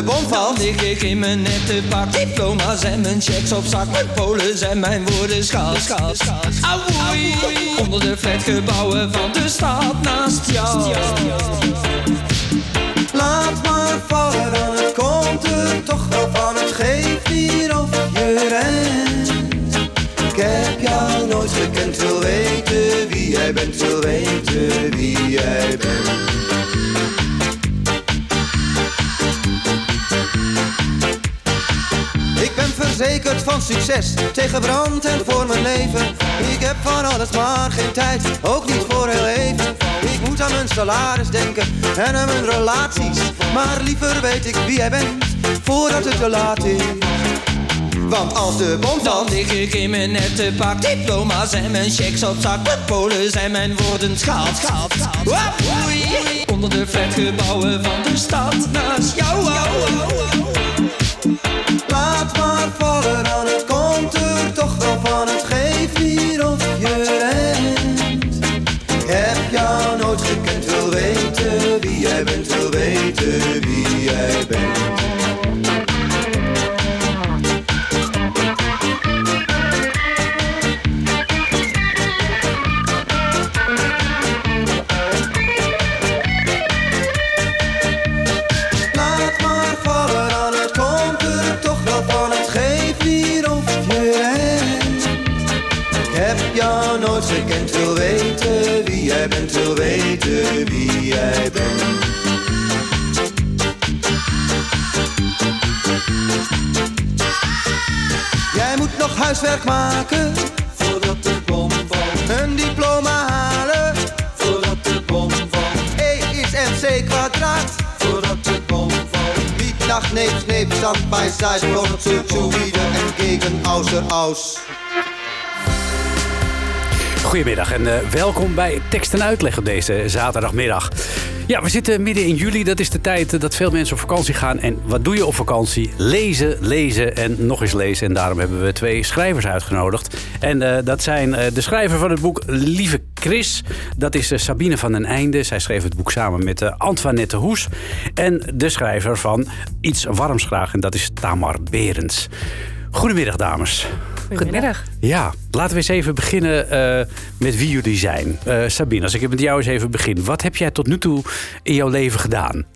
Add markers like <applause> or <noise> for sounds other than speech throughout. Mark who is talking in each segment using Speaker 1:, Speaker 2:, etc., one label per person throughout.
Speaker 1: De bom
Speaker 2: Dan
Speaker 1: valt,
Speaker 2: lig ik in mijn nette pak Diploma's en mijn checks op zak Mijn polen en mijn woorden schaal Auwoei, onder de flatgebouwen van de stad naast jou
Speaker 1: laat maar vallen dan het komt er toch wel van. Het geeft niet of je rent. Ik heb jou nooit gekend, wil weten wie jij bent, wil weten wie jij bent. Verzekerd van succes, tegen brand en voor mijn leven. Ik heb van alles maar geen tijd, ook niet voor heel even. Ik moet aan mijn salaris denken en aan mijn relaties. Maar liever weet ik wie jij bent, voordat het te laat is. Want als de bom
Speaker 2: Dan lig ik in mijn nette pak. Diploma's en mijn checks op zak. Mijn polen en mijn woorden schaal, schaal, schaal Auwoei, onder de flatgebouwen van de stad naast jou
Speaker 1: dan
Speaker 3: Goedemiddag en eh, welkom bij Tekst en Uitleg op deze zaterdagmiddag. Ja, we zitten midden in juli. Dat is de tijd eh, dat veel mensen op vakantie gaan. En wat doe je op vakantie? Lezen, lezen en nog eens lezen. En daarom hebben we twee schrijvers uitgenodigd. En eh, dat zijn de schrijver van het boek Lieve Chris. Dat is Sabine van den Einde. Zij schreef het boek samen met Antoinette Hoes. En de schrijver van Iets Warms Graag. En dat is Tamar Berends. Goedemiddag, dames.
Speaker 4: Goedemiddag.
Speaker 3: Ja, laten we eens even beginnen eh, met wie jullie zijn. Eh, Sabine, als ik met jou eens even begin. Wat heb jij tot nu toe in jouw leven gedaan?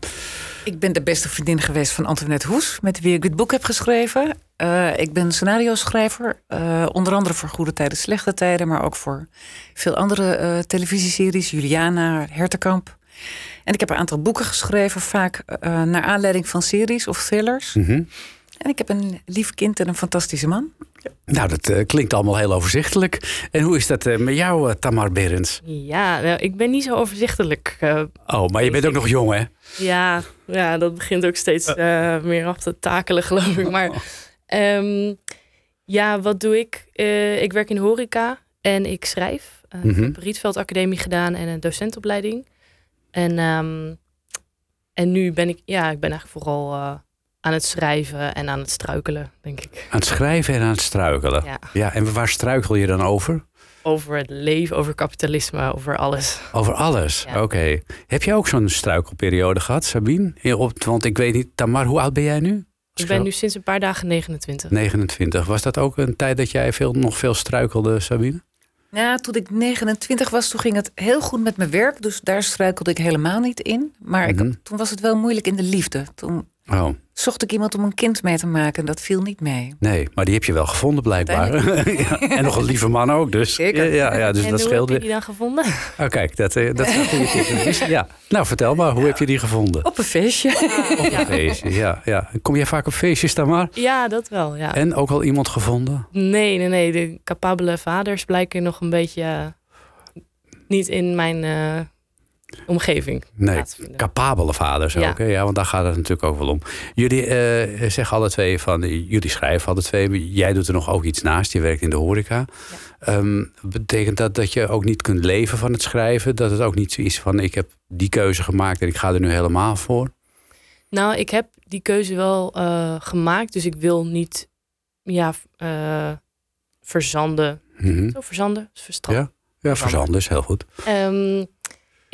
Speaker 4: Ik ben de beste vriendin geweest van Antoinette Hoes, met wie ik dit boek heb geschreven. Eh, ik ben scenario-schrijver, eh, onder andere voor Goede Tijden, Slechte Tijden, maar ook voor veel andere eh, televisieseries, Juliana, Hertekamp. En ik heb een aantal boeken geschreven, vaak naar aanleiding van series of thrillers. En ik heb een lief kind en een fantastische man.
Speaker 3: Nou, dat eh, klinkt allemaal heel overzichtelijk. En hoe is dat eh, met jou, eh, Tamar Berends?
Speaker 5: Ja, nou, ik ben niet zo overzichtelijk. eh,
Speaker 3: Oh, maar je bent ook nog jong, hè?
Speaker 5: ja, ja, dat begint ook steeds eh, meer af te takelen, geloof ik. Maar <laughs> ehm, ja, wat doe ik? Eh, ik werk in horeca en ik schrijf. Eh, Ik
Speaker 3: Mhm.
Speaker 5: heb Rietveld Academie gedaan en een docentopleiding. En, ehm, en nu ben ik, ja, ik ben eigenlijk vooral eh, aan het schrijven en aan het struikelen, denk ik.
Speaker 3: Aan het schrijven en aan het struikelen.
Speaker 5: Ja.
Speaker 3: ja en waar struikel je dan over?
Speaker 5: Over het leven, over kapitalisme, over alles.
Speaker 3: Over alles.
Speaker 5: Ja.
Speaker 3: Oké. Heb jij ook zo'n struikelperiode gehad, Sabine? Want ik weet niet, Tamar, hoe oud ben jij nu?
Speaker 5: Ik ben nu sinds een paar dagen 29.
Speaker 3: 29. Was dat ook een tijd dat jij veel, nog veel struikelde, Sabine?
Speaker 4: Ja, toen ik 29 was, toen ging het heel goed met mijn werk. Dus daar struikelde ik helemaal niet in. Maar ik,
Speaker 3: Mhm.
Speaker 4: toen was het wel moeilijk in de liefde. Toen
Speaker 3: Oh,
Speaker 4: Zocht ik iemand om een kind mee te maken en dat viel niet mee.
Speaker 3: nee, maar die heb je wel gevonden blijkbaar. <laughs> Ja, en nog een lieve man ook, dus.
Speaker 4: Zeker.
Speaker 3: Ja, ja, dus
Speaker 5: en
Speaker 3: dat
Speaker 5: hoe
Speaker 3: scheelt
Speaker 5: heb je die dan gevonden? <laughs>
Speaker 3: Oh, kijk, dat, eh, dat is een goede tip. Ja. Nou, vertel maar, hoe heb je die gevonden?
Speaker 4: Op een feestje.
Speaker 3: Op een <laughs> feestje, ja, ja. Kom jij vaak op feestjes dan maar?
Speaker 5: Ja, dat wel, ja.
Speaker 3: En ook al iemand gevonden?
Speaker 5: Nee, nee, nee. De capabele vaders blijken nog een beetje eh, niet in mijn eh, omgeving
Speaker 3: Nee, capabele vaders
Speaker 5: Ja.
Speaker 3: ook. Hè? Ja, want daar gaat het natuurlijk ook wel om. Jullie eh, zeggen alle twee van, eh, jullie schrijven alle twee. Jij doet er nog ook iets naast. Je werkt in de horeca. Ehm, betekent dat dat je ook niet kunt leven van het schrijven? Dat het ook niet zoiets van, ik heb die keuze gemaakt en ik ga er nu helemaal voor?
Speaker 5: Nou, ik heb die keuze wel eh, gemaakt, dus ik wil niet ja, verzanden.
Speaker 3: Mhm.
Speaker 5: Zo, verzanden? verstand.
Speaker 3: Ja, ja verzanden is heel goed.
Speaker 5: Ehm,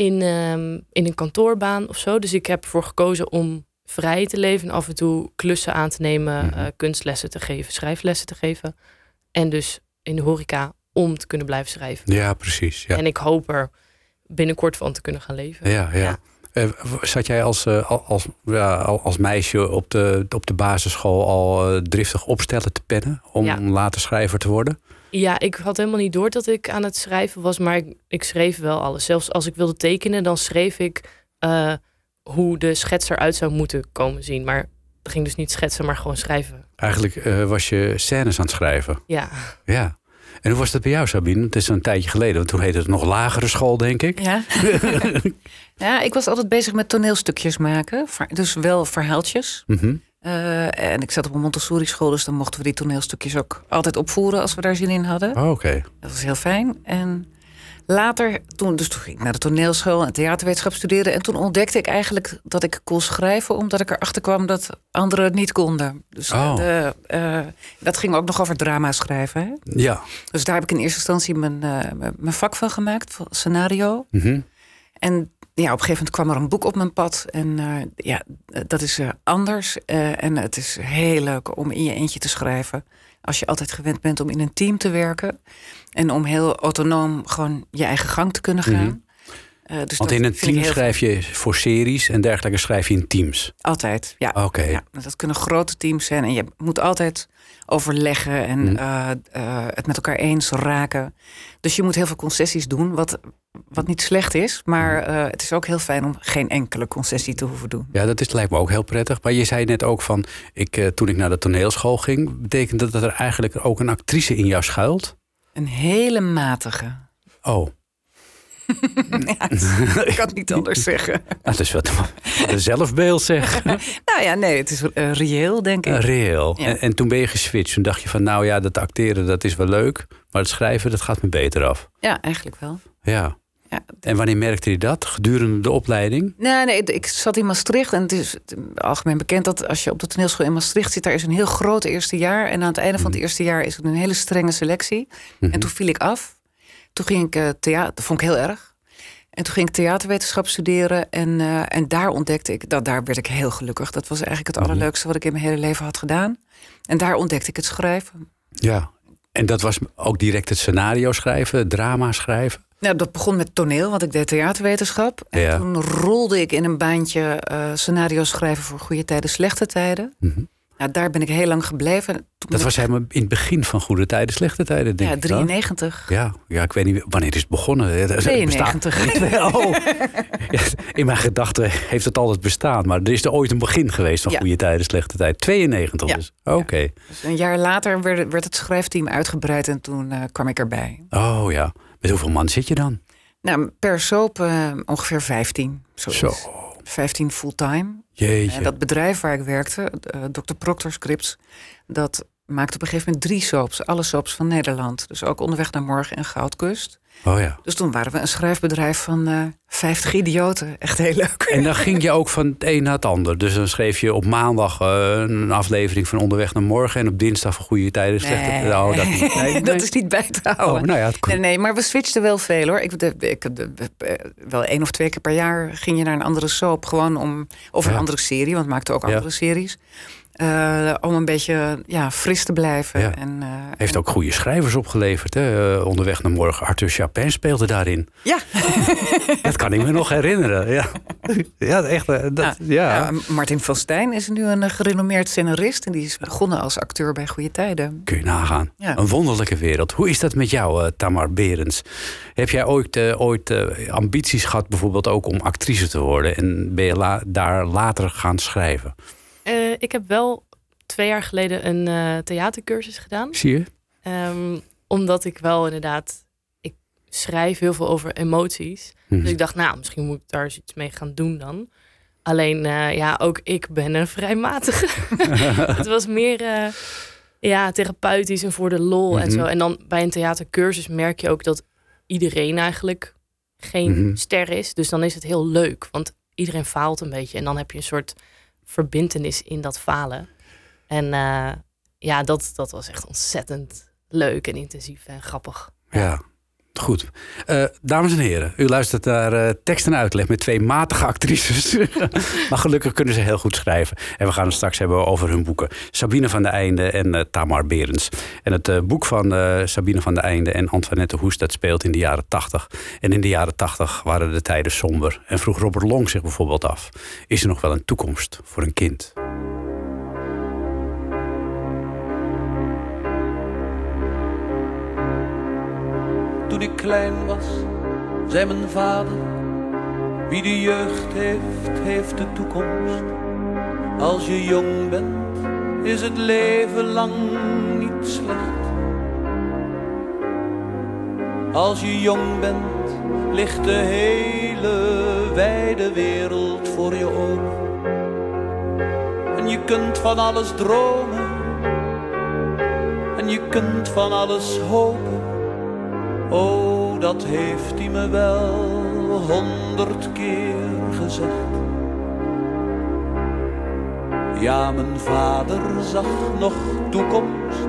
Speaker 5: in, ehm, in een kantoorbaan of zo. Dus ik heb ervoor gekozen om vrij te leven en af en toe klussen aan te nemen,
Speaker 3: Mhm.
Speaker 5: eh, kunstlessen te geven, schrijflessen te geven. En dus in de horeca om te kunnen blijven schrijven.
Speaker 3: Ja, precies. Ja,
Speaker 5: En ik hoop er binnenkort van te kunnen gaan leven.
Speaker 3: ja, ja.
Speaker 5: Ja.
Speaker 3: Eh, Zat jij als, eh, al- als, ja, als meisje op de, op de basisschool al driftig opstellen te pennen om
Speaker 5: Ja.
Speaker 3: later schrijver te worden?
Speaker 5: Ja, ik had helemaal niet door dat ik aan het schrijven was, maar ik, ik schreef wel alles. Zelfs als ik wilde tekenen, dan schreef ik eh, hoe de schets eruit zou moeten komen zien. Maar het ging dus niet schetsen, maar gewoon schrijven.
Speaker 3: Eigenlijk eh, was je scènes aan het schrijven.
Speaker 5: Ja,
Speaker 3: Ja. En hoe was dat bij jou, Sabine? Het is een tijdje geleden, want toen heette het nog lagere school, denk ik.
Speaker 4: Ja. <laughs> ja, ik was altijd bezig met toneelstukjes maken. Dus wel verhaaltjes.
Speaker 3: Mhm.
Speaker 5: Eh,
Speaker 4: en ik zat op een Montessori school, dus dan mochten we die toneelstukjes ook altijd opvoeren als we daar zin in hadden.
Speaker 3: Oh, Oké.
Speaker 4: Dat was heel fijn. En later, toen, dus toen ging ik naar de toneelschool en theaterwetenschap studeren. En toen ontdekte ik eigenlijk dat ik kon schrijven, omdat ik erachter kwam dat anderen het niet konden. Dus
Speaker 3: Oh.
Speaker 4: de, eh, dat ging ook nog over drama schrijven. Hè?
Speaker 3: Ja.
Speaker 4: Dus daar heb ik in eerste instantie mijn, eh, mijn- vak van gemaakt, scenario.
Speaker 3: Mhm.
Speaker 4: En ja, op een gegeven moment kwam er een boek op mijn pad. En eh, ja, dat is eh, anders. Eh, en het is heel leuk om in je eentje te schrijven. Als je altijd gewend bent om in een team te werken. En om heel autonoom gewoon je eigen gang te kunnen gaan.
Speaker 3: Mhm.
Speaker 4: Eh, dus
Speaker 3: Want in een team schrijf je voor series en dergelijke schrijf je in teams.
Speaker 4: Altijd, ja.
Speaker 3: Oké.
Speaker 4: ja. Dat kunnen grote teams zijn. En je moet altijd overleggen en
Speaker 3: Mhm.
Speaker 4: eh, eh, het met elkaar eens raken. Dus je moet heel veel concessies doen, wat, wat niet slecht is. Maar eh, het is ook heel fijn om geen enkele concessie te hoeven doen.
Speaker 3: Ja, dat is, lijkt me ook heel prettig. Maar je zei net ook van, ik, eh, toen ik naar de toneelschool ging... betekent dat dat er eigenlijk ook een actrice in jou schuilt?
Speaker 4: Een hele matige.
Speaker 3: Oh, <laughs>
Speaker 4: Ja, ik kan het niet anders zeggen. <laughs>
Speaker 3: nou, dat is wat een zelfbeeld zeg. <laughs>
Speaker 4: Nou ja, nee, het is eh, reëel, denk ik.
Speaker 3: Eh, Reëel.
Speaker 4: Ja.
Speaker 3: En, en toen ben je geswitcht. Toen dacht je van, nou ja, dat acteren dat is wel leuk... maar het schrijven, dat gaat me beter af.
Speaker 4: Ja, eigenlijk wel.
Speaker 3: Ja.
Speaker 4: Ja.
Speaker 3: En wanneer merkte je dat? Gedurende de opleiding?
Speaker 4: Nee, nee, ik zat in Maastricht en het is algemeen bekend dat als je op de toneelschool in Maastricht zit, daar is een heel groot eerste jaar. En aan het einde van het eerste jaar is er een hele strenge selectie.
Speaker 3: Mhm.
Speaker 4: En toen viel ik af. Toen ging ik theater, dat vond ik heel erg. En toen ging ik theaterwetenschap studeren en, eh, en daar ontdekte ik, dat, daar werd ik heel gelukkig. Dat was eigenlijk het
Speaker 3: Mhm.
Speaker 4: allerleukste wat ik in mijn hele leven had gedaan. En daar ontdekte ik het schrijven.
Speaker 3: Ja. En dat was ook direct het scenario schrijven, drama schrijven?
Speaker 4: Nou, dat begon met toneel, want ik deed theaterwetenschap. En
Speaker 3: Ja.
Speaker 4: toen rolde ik in een baantje eh scenario schrijven voor goede tijden, slechte tijden.
Speaker 3: Mhm.
Speaker 4: Nou, daar ben ik heel lang gebleven. Toen
Speaker 3: Dat
Speaker 4: ik-
Speaker 3: was helemaal in het begin van goede tijden, slechte tijden, denk
Speaker 4: ja,
Speaker 3: ik. dan.
Speaker 4: 93.
Speaker 3: Ja, ja, ik weet niet wanneer is het begonnen. Het bestaat-
Speaker 4: 92.
Speaker 3: Oh. <laughs> Ja, in mijn gedachten heeft het altijd bestaan. Maar er is er ooit een begin geweest van
Speaker 4: Ja.
Speaker 3: goede tijden, slechte tijd. 92
Speaker 4: Ja.
Speaker 3: dus. Oké.
Speaker 4: Dus een jaar later werd, werd het schrijfteam uitgebreid en toen eh, kwam ik erbij.
Speaker 3: Oh ja. Met hoeveel man zit je dan?
Speaker 4: Nou, per soap eh, ongeveer 15. Zoiets.
Speaker 3: Zo.
Speaker 4: 15 fulltime. En dat bedrijf waar ik werkte, eh, Dr. Proctor Scripts, dat maakte op een gegeven moment drie soaps. Alle soaps van Nederland. Dus ook Onderweg naar Morgen en Goudkust.
Speaker 3: Oh ja.
Speaker 4: Dus toen waren we een schrijfbedrijf van eh 50 idioten. Echt heel leuk.
Speaker 3: En dan ging je ook van het een naar het ander. Dus dan schreef je op maandag eh, een aflevering van Onderweg naar Morgen. En op dinsdag van Goede Tijden, Slechte
Speaker 4: Nee.
Speaker 3: Oh, dat niet. Nee, <laughs> nee.
Speaker 4: dat is niet bij te houden.
Speaker 3: Oh, nou ja,
Speaker 4: Nee, nee, maar we switchten wel veel hoor. Ik, de, ik, de, eh, wel één of twee keer per jaar ging je naar een andere soap. Gewoon om, of een
Speaker 3: Ja.
Speaker 4: andere serie, want we maakten ook andere series. Eh, om een beetje ja, fris te blijven.
Speaker 3: Ja.
Speaker 4: En, eh,
Speaker 3: Heeft ook goede schrijvers opgeleverd. Hè? Eh, onderweg naar morgen. Arthur Chapin speelde daarin.
Speaker 4: Ja, <laughs>
Speaker 3: Dat kan ik me nog herinneren. Ja, ja echt. Dat, ja.
Speaker 4: Ja, Martin van Stijn is nu een gerenommeerd scenarist. En die is begonnen als acteur bij Goede Tijden.
Speaker 3: Kun je nagaan.
Speaker 4: Ja.
Speaker 3: Een wonderlijke wereld. Hoe is dat met jou, Tamar Berends? Heb jij ooit, ooit ambities gehad, bijvoorbeeld ook om actrice te worden? En ben je la- daar later gaan schrijven?
Speaker 5: Eh, ik heb wel twee jaar geleden een eh, theatercursus gedaan.
Speaker 3: Zie je?
Speaker 5: Ehm, omdat ik wel inderdaad... Ik schrijf heel veel over emoties.
Speaker 3: Mhm.
Speaker 5: Dus ik dacht, nou, misschien moet ik daar eens iets mee gaan doen dan. Alleen, eh, ja, ook ik ben een vrij matige. <laughs> het was meer ja, therapeutisch en voor de lol en
Speaker 3: Mhm.
Speaker 5: zo. En dan bij een theatercursus merk je ook dat iedereen eigenlijk geen
Speaker 3: Mhm.
Speaker 5: ster is. Dus dan is het heel leuk, want iedereen faalt een beetje. En dan heb je een soort verbintenis in dat falen. En eh, ja, dat, dat was echt ontzettend leuk en intensief en grappig.
Speaker 3: Ja, goed. Eh, dames en heren, u luistert naar eh, tekst en uitleg met twee matige actrices. <laughs> maar gelukkig kunnen ze heel goed schrijven. En we gaan het straks hebben over hun boeken. Sabine van der Einde en eh, Tamar Berends. En het boek van Sabine van der Einde en Antoinette Hoes... dat speelt in de jaren tachtig. En in de jaren tachtig waren de tijden somber. En vroeg Robert Long zich bijvoorbeeld af... is er nog wel een toekomst voor een kind?
Speaker 6: Toen ik klein was, zei mijn vader: Wie de jeugd heeft, heeft de toekomst. Als je jong bent, is het leven lang niet slecht. Als je jong bent, ligt de hele wijde wereld voor je open. En je kunt van alles dromen. En je kunt van alles hopen. Oh, dat heeft hij me wel honderd keer gezegd. Ja, mijn vader zag nog toekomst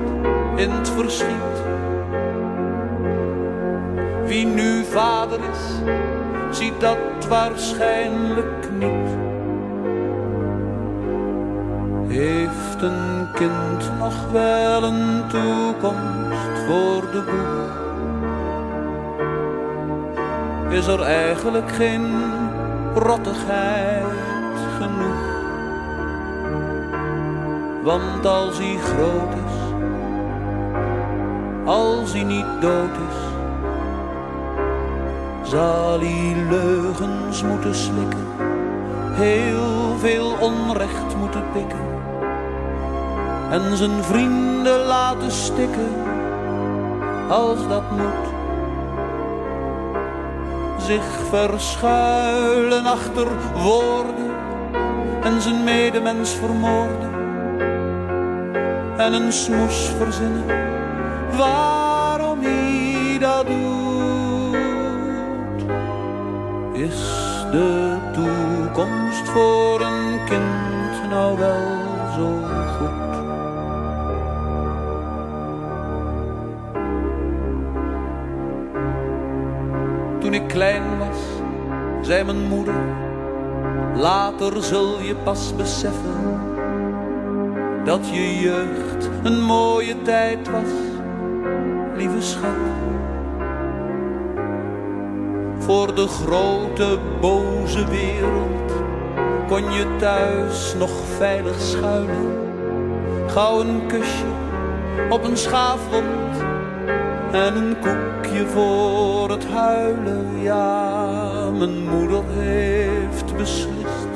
Speaker 6: in het verschiet. Wie nu vader is, ziet dat waarschijnlijk niet. Heeft een kind nog wel een toekomst voor de boeg? Is er eigenlijk geen rottigheid genoeg. Want als hij groot is, als hij niet dood is, zal hij leugens moeten slikken, heel veel onrecht moeten pikken en zijn vrienden laten stikken als dat moet zich verschuilen achter woorden en zijn medemens vermoorden en een smoes verzinnen. Waarom hij dat doet is de toekomst voor een kind nou wel zei mijn moeder, later zul je pas beseffen dat je jeugd een mooie tijd was, lieve schat. Voor de grote boze wereld kon je thuis nog veilig schuilen. Gauw een kusje op een schaafwond en een koekje voor het huilen. Ja, mijn moeder heeft beslist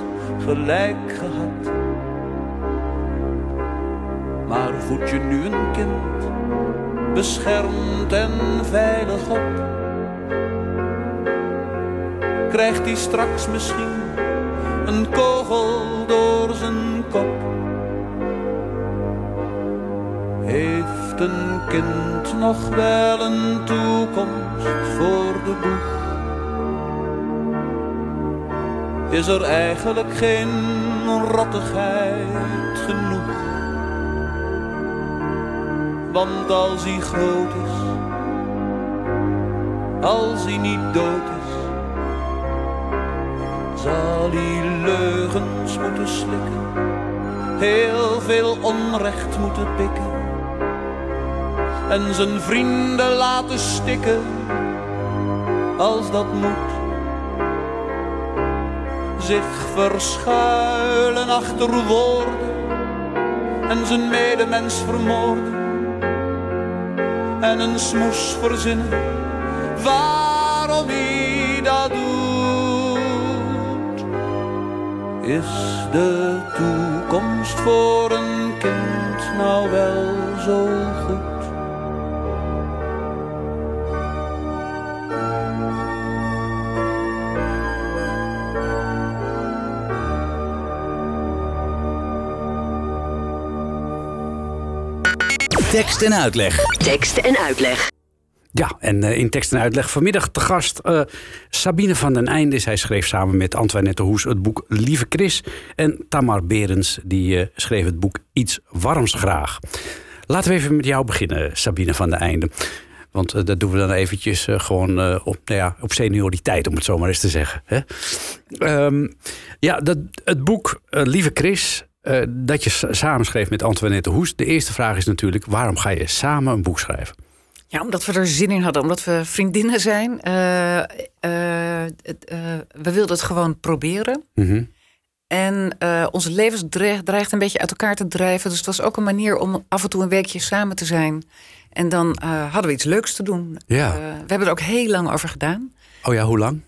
Speaker 6: gelijk gehad. Maar voed je nu een kind, beschermd en veilig op? Krijgt hij straks misschien een kogel door zijn kop? Heeft een kind nog wel een toekomst voor de boeg? Is er eigenlijk geen rottigheid genoeg? Want als hij groot is, als hij niet dood is, zal hij leugens moeten slikken, heel veel onrecht moeten pikken en zijn vrienden laten stikken als dat moet. Zich verschuilen achter woorden en zijn medemens vermoorden en een smoes verzinnen waarom hij dat doet. Is de toekomst voor een kind nou wel zo
Speaker 7: Tekst en uitleg.
Speaker 8: Tekst en uitleg.
Speaker 3: Ja, en eh, in tekst en uitleg vanmiddag te gast eh, Sabine van den Einde. Zij schreef samen met Antoinette Hoes het boek Lieve Chris. En Tamar Berens die eh, schreef het boek Iets Warms Graag. Laten we even met jou beginnen, Sabine van den Einde. Want dat doen we dan eventjes gewoon op, nou ja, op senioriteit, om het zo maar eens te zeggen. Hè? Ehm, ja, dat, het boek Lieve Chris, eh, dat je samen schreef met Antoinette Hoes. De eerste vraag is natuurlijk, waarom ga je samen een boek schrijven?
Speaker 4: Ja, omdat we er zin in hadden, omdat we vriendinnen zijn. Eh, eh, we wilden het gewoon proberen.
Speaker 3: Mhm.
Speaker 4: En onze levens dreigt, een beetje uit elkaar te drijven. Dus het was ook een manier om af en toe een weekje samen te zijn. En dan hadden we iets leuks te doen.
Speaker 3: Ja.
Speaker 4: We hebben er ook heel lang over gedaan.
Speaker 3: Oh ja, hoe lang?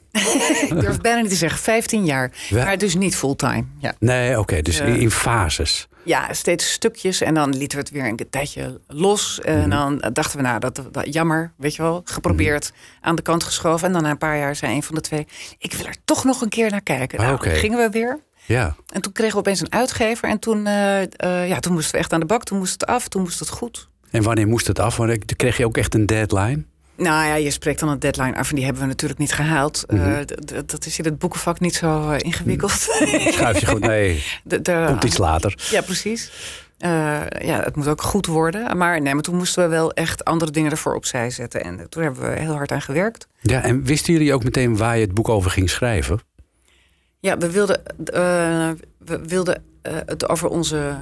Speaker 4: Ik durf bijna niet te zeggen, 15 jaar. Maar dus niet fulltime. Ja.
Speaker 3: Nee, oké, dus in, fases.
Speaker 4: ja, steeds stukjes. En dan lieten we het weer een tijdje los.
Speaker 3: Mhm.
Speaker 4: En dan dachten we, nou, dat, dat jammer, weet je wel. Geprobeerd, aan de kant geschoven. En dan na een paar jaar zei een van de twee... ik wil er toch nog een keer naar kijken. Nou, gingen we weer.
Speaker 3: Ja.
Speaker 4: En toen kregen we opeens een uitgever. En toen, eh, eh, ja, toen moesten we echt aan de bak. Toen moest het af, toen moest het goed.
Speaker 3: En wanneer moest het af? Wanneer kreeg je ook echt een deadline?
Speaker 4: Nou ja, je spreekt dan een deadline af en die hebben we natuurlijk niet gehaald. Eh,
Speaker 3: Mhm.
Speaker 4: dat is in het boekenvak niet zo eh, ingewikkeld.
Speaker 3: Schuif je goed? Nee, <laughs>
Speaker 4: De- de-
Speaker 3: komt iets later.
Speaker 4: Ja, precies. Eh, ja, het moet ook goed worden. Maar nee, maar toen moesten we wel echt andere dingen ervoor opzij zetten. En toen hebben we heel hard aan gewerkt.
Speaker 3: Ja, en wisten jullie ook meteen waar je het boek over ging schrijven?
Speaker 4: Ja, we wilden, we wilden het over onze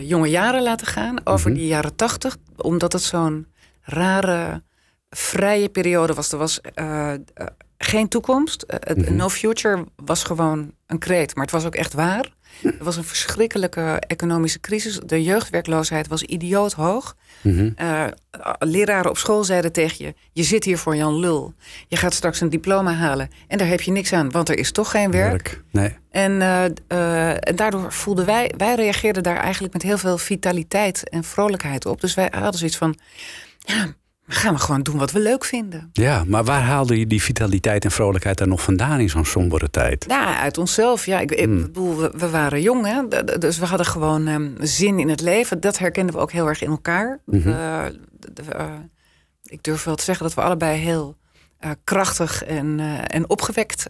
Speaker 4: jonge jaren laten gaan. Over
Speaker 3: Mhm.
Speaker 4: die jaren tachtig. Omdat het zo'n rare, vrije periode was. Er was eh, eh, geen toekomst. Eh,
Speaker 3: Mhm.
Speaker 4: No future was gewoon een kreet. Maar het was ook echt waar. Er was een verschrikkelijke economische crisis. De jeugdwerkloosheid was idioot hoog.
Speaker 3: Mhm.
Speaker 4: Leraren op school zeiden tegen je: Je zit hier voor Jan Lul. Je gaat straks een diploma halen. En daar heb je niks aan, want er is toch geen werk.
Speaker 3: Werk. Nee.
Speaker 4: En, en daardoor voelden wij, wij reageerden daar eigenlijk met heel veel vitaliteit en vrolijkheid op. Dus wij hadden zoiets van: Ja, gaan we gewoon doen wat we leuk vinden.
Speaker 3: Ja, maar waar haalde je die vitaliteit en vrolijkheid dan nog vandaan in zo'n sombere tijd?
Speaker 4: Ja, uit onszelf. Ja, ik, ik
Speaker 3: Hmm.
Speaker 4: bedoel, we, we waren jong, hè? Dus we hadden gewoon ehm, zin in het leven. Dat herkenden we ook heel erg in elkaar.
Speaker 3: Mhm.
Speaker 4: Eh, eh, ik durf wel te zeggen dat we allebei heel eh, krachtig en, en opgewekt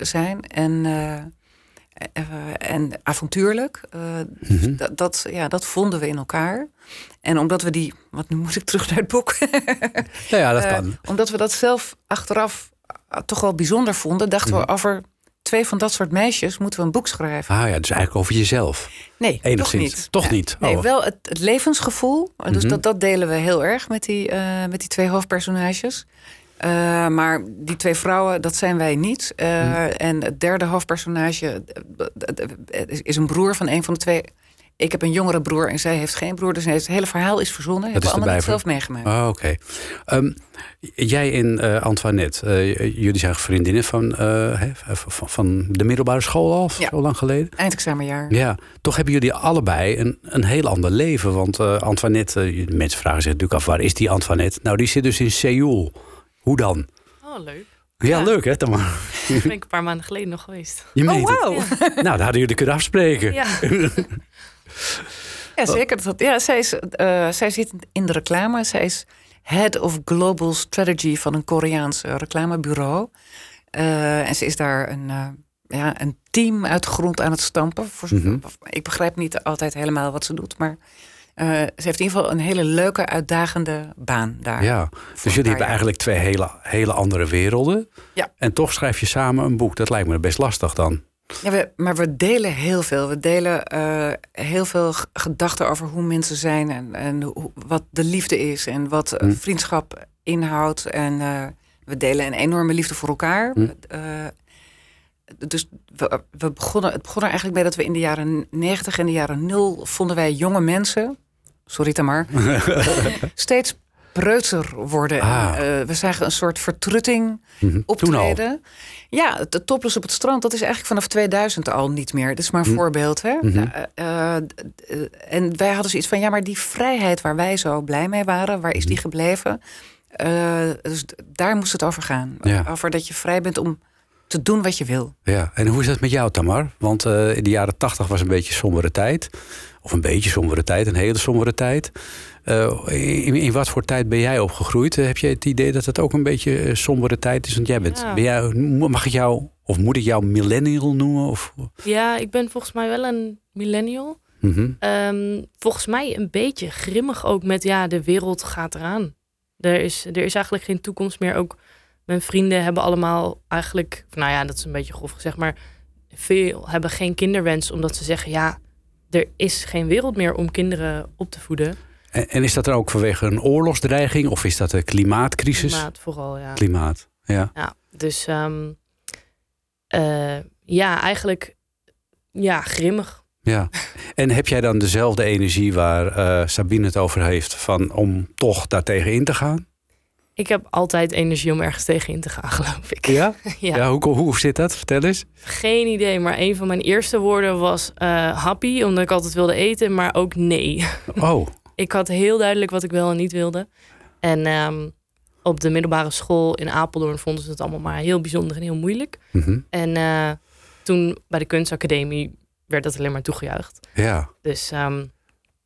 Speaker 4: zijn. En, en avontuurlijk. Eh,
Speaker 3: Mhm.
Speaker 4: dat, dat, ja, dat vonden we in elkaar. En omdat we die, want nu moet ik terug naar het boek.
Speaker 3: Ja, <laughs> ja dat
Speaker 4: Eh,
Speaker 3: kan.
Speaker 4: omdat we dat zelf achteraf eh, toch wel bijzonder vonden, dachten
Speaker 3: Mhm.
Speaker 4: we over twee van dat soort meisjes moeten we een boek schrijven.
Speaker 3: Ah ja, dus eigenlijk over jezelf.
Speaker 4: Nee,
Speaker 3: Enigszins.
Speaker 4: toch niet.
Speaker 3: Toch
Speaker 4: Ja,
Speaker 3: niet?
Speaker 4: Nee,
Speaker 3: Oh.
Speaker 4: wel het, het levensgevoel. Dus
Speaker 3: Mhm.
Speaker 4: dat, dat delen we heel erg met die, eh, met die twee hoofdpersonages. Eh, maar die twee vrouwen, dat zijn wij niet. Eh,
Speaker 3: Mhm.
Speaker 4: En het derde hoofdpersonage eh, is- een broer van een van de twee. Ik heb een jongere broer en zij heeft geen broer. Dus het hele verhaal is verzonnen.
Speaker 3: Dat
Speaker 4: hebben we allemaal niet zelf meegemaakt.
Speaker 3: Oh, oké. Ehm, jij en eh, Antoinette, jullie zijn vriendinnen van, van, de middelbare school al,
Speaker 4: Ja.
Speaker 3: zo lang geleden?
Speaker 4: Eindexamenjaar.
Speaker 3: Ja, toch hebben jullie allebei een, een heel ander leven. Want Antoinette, mensen vragen zich natuurlijk af, waar is die Antoinette? Nou, die zit dus in Seoul. Hoe dan?
Speaker 5: Oh, leuk.
Speaker 3: Ja,
Speaker 5: Ja.
Speaker 3: leuk hè, Tamar? <laughs>
Speaker 5: Daar ben ik een paar maanden geleden nog geweest.
Speaker 3: Je
Speaker 4: Oh, wauw. <laughs>
Speaker 3: Nou, dat hadden jullie kunnen afspreken.
Speaker 5: Ja.
Speaker 4: Ja, zeker. Dat, ja, zij, is, eh, zij zit in de reclame. Zij is Head of Global Strategy van een Koreaans reclamebureau. Eh, en ze is daar een, eh, ja, een team uit de grond aan het stampen. Voor,
Speaker 3: Mhm.
Speaker 4: Ik begrijp niet altijd helemaal wat ze doet, maar eh, ze heeft in ieder geval een hele leuke, uitdagende baan daar.
Speaker 3: Ja, dus jullie hebben
Speaker 4: jaar.
Speaker 3: eigenlijk twee hele, hele andere werelden.
Speaker 4: Ja.
Speaker 3: En toch schrijf je samen een boek. Dat lijkt me best lastig dan.
Speaker 4: Ja, we, maar we delen heel veel. We delen eh, heel veel gedachten over hoe mensen zijn en, en hoe, wat de liefde is en wat eh,
Speaker 3: Hm.
Speaker 4: vriendschap inhoudt. En we delen een enorme liefde voor elkaar.
Speaker 3: Hm.
Speaker 4: Dus we, we begonnen, het begon er eigenlijk bij dat we in de jaren 90 en de jaren 0 vonden wij jonge mensen, sorry Tamar, <laughs> steeds preutser worden.
Speaker 3: Ah.
Speaker 4: En, eh, we zagen een soort vertrutting
Speaker 3: Mhm.
Speaker 4: Optreden. Ja, het de topless op het strand, dat is eigenlijk vanaf 2000 al niet meer. Dat is maar een
Speaker 3: Hm.
Speaker 4: voorbeeld. Hè?
Speaker 3: Mhm.
Speaker 4: Nou, eh, eh, en wij hadden zoiets van, ja, maar die vrijheid waar wij zo blij mee waren, waar is die
Speaker 3: Mhm.
Speaker 4: gebleven? Dus daar moest het over gaan.
Speaker 3: Ja.
Speaker 4: Over dat je vrij bent om te doen wat je wil.
Speaker 3: Ja, en hoe is dat met jou, Tamar? Want eh, in de jaren tachtig was een beetje sombere tijd. Of een beetje sombere tijd, een hele sombere tijd. Eh, in, in wat voor tijd ben jij opgegroeid? Eh, heb je het idee dat het ook een beetje sombere tijd is? Want jij bent,
Speaker 5: Ja.
Speaker 3: ben jij, mag ik jou, of moet ik jou millennial noemen? Of,
Speaker 5: Ja, ik ben volgens mij wel een millennial.
Speaker 3: Mhm.
Speaker 5: Ehm, volgens mij een beetje grimmig ook met ja, de wereld gaat eraan. Er is, er is eigenlijk geen toekomst meer. Ook mijn vrienden hebben allemaal eigenlijk, nou ja, dat is een beetje grof gezegd, maar veel hebben geen kinderwens omdat ze zeggen ja, er is geen wereld meer om kinderen op te voeden.
Speaker 3: En, en is dat dan ook vanwege een oorlogsdreiging? Of is dat een klimaatcrisis?
Speaker 5: Klimaat vooral, ja.
Speaker 3: Klimaat, ja.
Speaker 5: Ja, dus ehm, eh, ja, eigenlijk ja, grimmig.
Speaker 3: Ja. En heb jij dan dezelfde energie waar eh, Sabine het over heeft... Van, om toch daartegen in te gaan?
Speaker 5: Ik heb altijd energie om ergens tegen in te gaan, <laughs> geloof ik.
Speaker 3: Ja? <laughs>
Speaker 5: Ja.
Speaker 3: ja hoe, hoe zit dat? Vertel eens.
Speaker 5: Geen idee, maar een van mijn eerste woorden was eh, happy, omdat ik altijd wilde eten, maar ook nee. <laughs>
Speaker 3: Oh,
Speaker 5: ik had heel duidelijk wat ik wel en niet wilde. En ehm, op de middelbare school in Apeldoorn vonden ze het allemaal maar heel bijzonder en heel moeilijk.
Speaker 3: mhm.
Speaker 5: En eh, toen bij de kunstacademie werd dat alleen maar toegejuicht.
Speaker 3: ja.
Speaker 5: Dus ehm,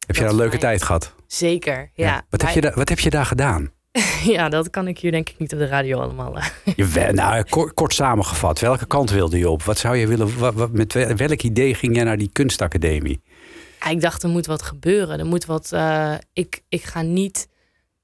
Speaker 3: Heb je daar een leuke tijd gehad?
Speaker 5: zeker, ja.
Speaker 3: Wat, heb je daar, wat heb je daar gedaan? <laughs>
Speaker 5: ja, dat kan ik hier denk ik niet op de radio allemaal. eh.
Speaker 3: Je, nou, kort, kort samengevat, welke kant wilde je op? Wat zou je willen, wat, wat- met wel- welk idee ging jij naar die kunstacademie?
Speaker 5: Ja, ik dacht, er moet wat gebeuren. Er moet wat. eh, ik, ik ga niet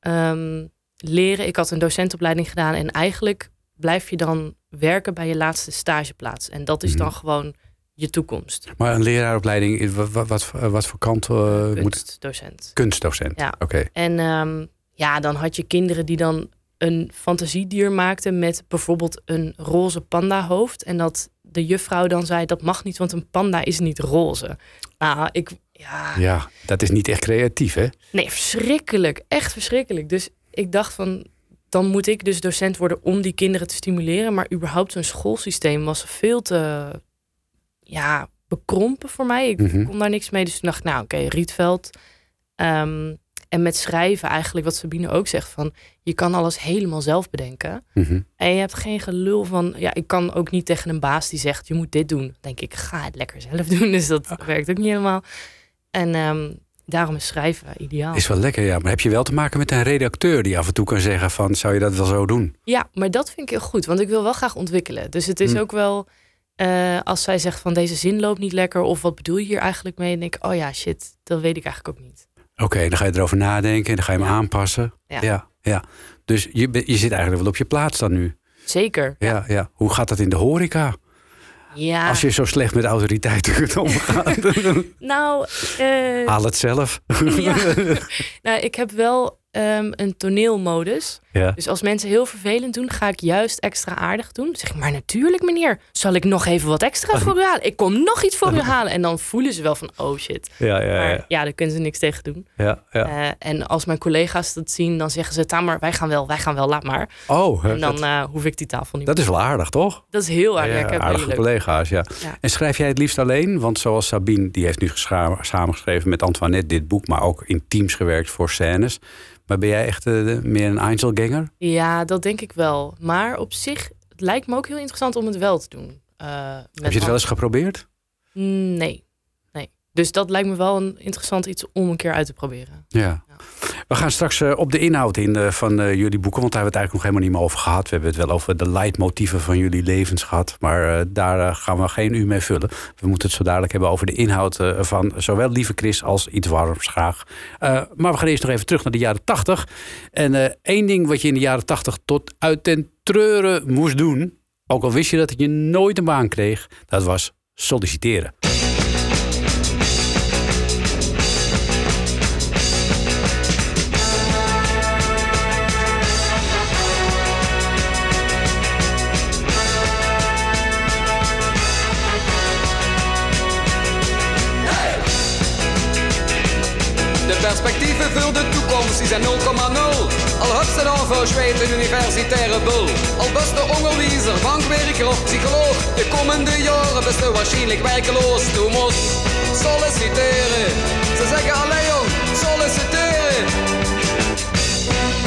Speaker 5: ehm, leren. Ik had een docentopleiding gedaan en eigenlijk blijf je dan werken bij je laatste stageplaats. En dat is
Speaker 3: Mhm.
Speaker 5: dan gewoon je toekomst.
Speaker 3: Maar een leraaropleiding, wat, wat, wat, wat voor kant eh, moet
Speaker 5: Kunstdocent.
Speaker 3: Kunstdocent.
Speaker 5: Ja.
Speaker 3: Oké.
Speaker 5: En ehm, ja, dan had je kinderen die dan een fantasiedier maakten met bijvoorbeeld een roze pandahoofd. En dat de juffrouw dan zei, dat mag niet, want een panda is niet roze. Nou, ik, ja,
Speaker 3: Ja, dat is niet echt creatief, hè?
Speaker 5: Nee, verschrikkelijk. Echt verschrikkelijk. Dus ik dacht van, dan moet ik dus docent worden om die kinderen te stimuleren. Maar überhaupt zo'n schoolsysteem was veel te, ja, bekrompen voor mij. Ik
Speaker 3: Mhm.
Speaker 5: kon daar niks mee. Dus toen dacht ik, nou oké, Rietveld. Ehm, en met schrijven eigenlijk, wat Sabine ook zegt, van je kan alles helemaal zelf bedenken.
Speaker 3: Mhm.
Speaker 5: En je hebt geen gelul van, ja, ik kan ook niet tegen een baas die zegt, je moet dit doen. Dan denk ik, ga het lekker zelf doen. <laughs> Dus dat werkt ook niet helemaal. En ehm, daarom is schrijven ideaal.
Speaker 3: Is wel lekker, ja. Maar heb je wel te maken met een redacteur die af en toe kan zeggen van... zou je dat wel zo doen?
Speaker 5: Ja, maar dat vind ik heel goed, want ik wil wel graag ontwikkelen. Dus het is
Speaker 3: Hm.
Speaker 5: ook wel, eh, als zij zegt van deze zin loopt niet lekker, of wat bedoel je hier eigenlijk mee? Dan denk ik, oh ja, shit, dat weet ik eigenlijk ook niet.
Speaker 3: Oké, dan ga je erover nadenken en dan ga je hem
Speaker 5: Ja.
Speaker 3: aanpassen.
Speaker 5: Ja.
Speaker 3: ja, ja. Dus je, je zit eigenlijk wel op je plaats dan nu.
Speaker 5: Zeker.
Speaker 3: Ja, ja. Hoe gaat dat in de horeca?
Speaker 5: Ja.
Speaker 3: Als je zo slecht met autoriteiten <laughs> kunt omgaan.
Speaker 5: Nou, eh,
Speaker 3: Haal het zelf.
Speaker 5: ja. <laughs> nou, ik heb wel ehm, een toneelmodus.
Speaker 3: Ja.
Speaker 5: Dus als mensen heel vervelend doen, ga ik juist extra aardig doen. Dan zeg ik, maar natuurlijk meneer, zal ik nog even wat extra voor u <laughs> halen? Ik kom nog iets voor u halen. En dan voelen ze wel van, oh shit.
Speaker 3: Ja, ja,
Speaker 5: Maar
Speaker 3: ja.
Speaker 5: ja, daar kunnen ze niks tegen doen.
Speaker 3: ja, ja.
Speaker 5: Eh, en als mijn collega's dat zien, dan zeggen ze, Tamer, wij gaan wel, wij gaan wel, laat maar.
Speaker 3: Oh,
Speaker 5: En dan
Speaker 3: dat,
Speaker 5: eh, hoef ik die tafel niet
Speaker 3: dat is wel aardig, toch?
Speaker 5: Dat is heel aardig. Ja,
Speaker 3: aardige
Speaker 5: leuk.
Speaker 3: collega's, ja. En schrijf jij het liefst alleen? Want zoals Sabine, die heeft nu samengeschreven met Antoinette dit boek... maar ook in teams gewerkt voor scènes. Maar ben jij echt eh, meer een Einzelganger?
Speaker 5: Ja, dat denk ik wel. Maar op zich, het lijkt me ook heel interessant om het wel te doen. Eh,
Speaker 3: Heb je het wel eens geprobeerd?
Speaker 5: Nee. Dus dat lijkt me wel een interessant iets om een keer uit te proberen.
Speaker 3: Ja. We gaan straks eh, op de inhoud in eh, van eh, jullie boeken, want daar hebben we het eigenlijk nog helemaal niet meer over gehad. We hebben het wel over de leidmotieven van jullie levens gehad, maar daar gaan we geen uur mee vullen. We moeten het zo dadelijk hebben over de inhoud van zowel Lieve Chris als Iets Warms graag. Maar we gaan eerst nog even terug naar de jaren tachtig. En één ding wat je in de jaren tachtig tot uit ten treuren moest doen, ook al wist je dat je nooit een baan kreeg, dat was solliciteren.
Speaker 9: Voor de toekomst die zijn 0,0. Al heb ze dan verzweet een universitaire bul. Al best de onderwijzer, bankwerker of psycholoog. De komende jaren best waarschijnlijk werkeloos. Du moest solliciteren. Ze zeggen alleen jong, solliciteren.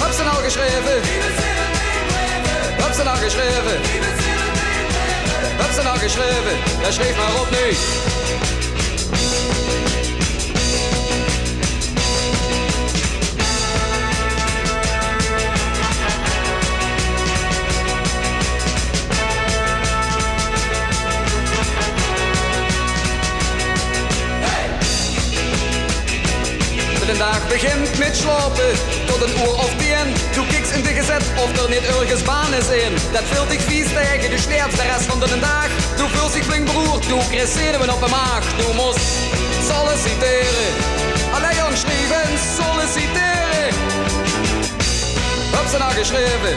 Speaker 9: Heb ze nou geschreven? Heb ze nou geschreven? Heb ze nou geschreven? Ja, schreef maar op nu. Slapen tot een uur of tien. Doe kiks in de gezet of er niet ergens baan is in. Dat vult ik vies tegen, du sterft de rest van de dag. Du voelt zich flink beroerd, du zenuwen op de maag. Du moest solliciteren. Alleen schrijven, solliciteren. Heb ze nou geschreven?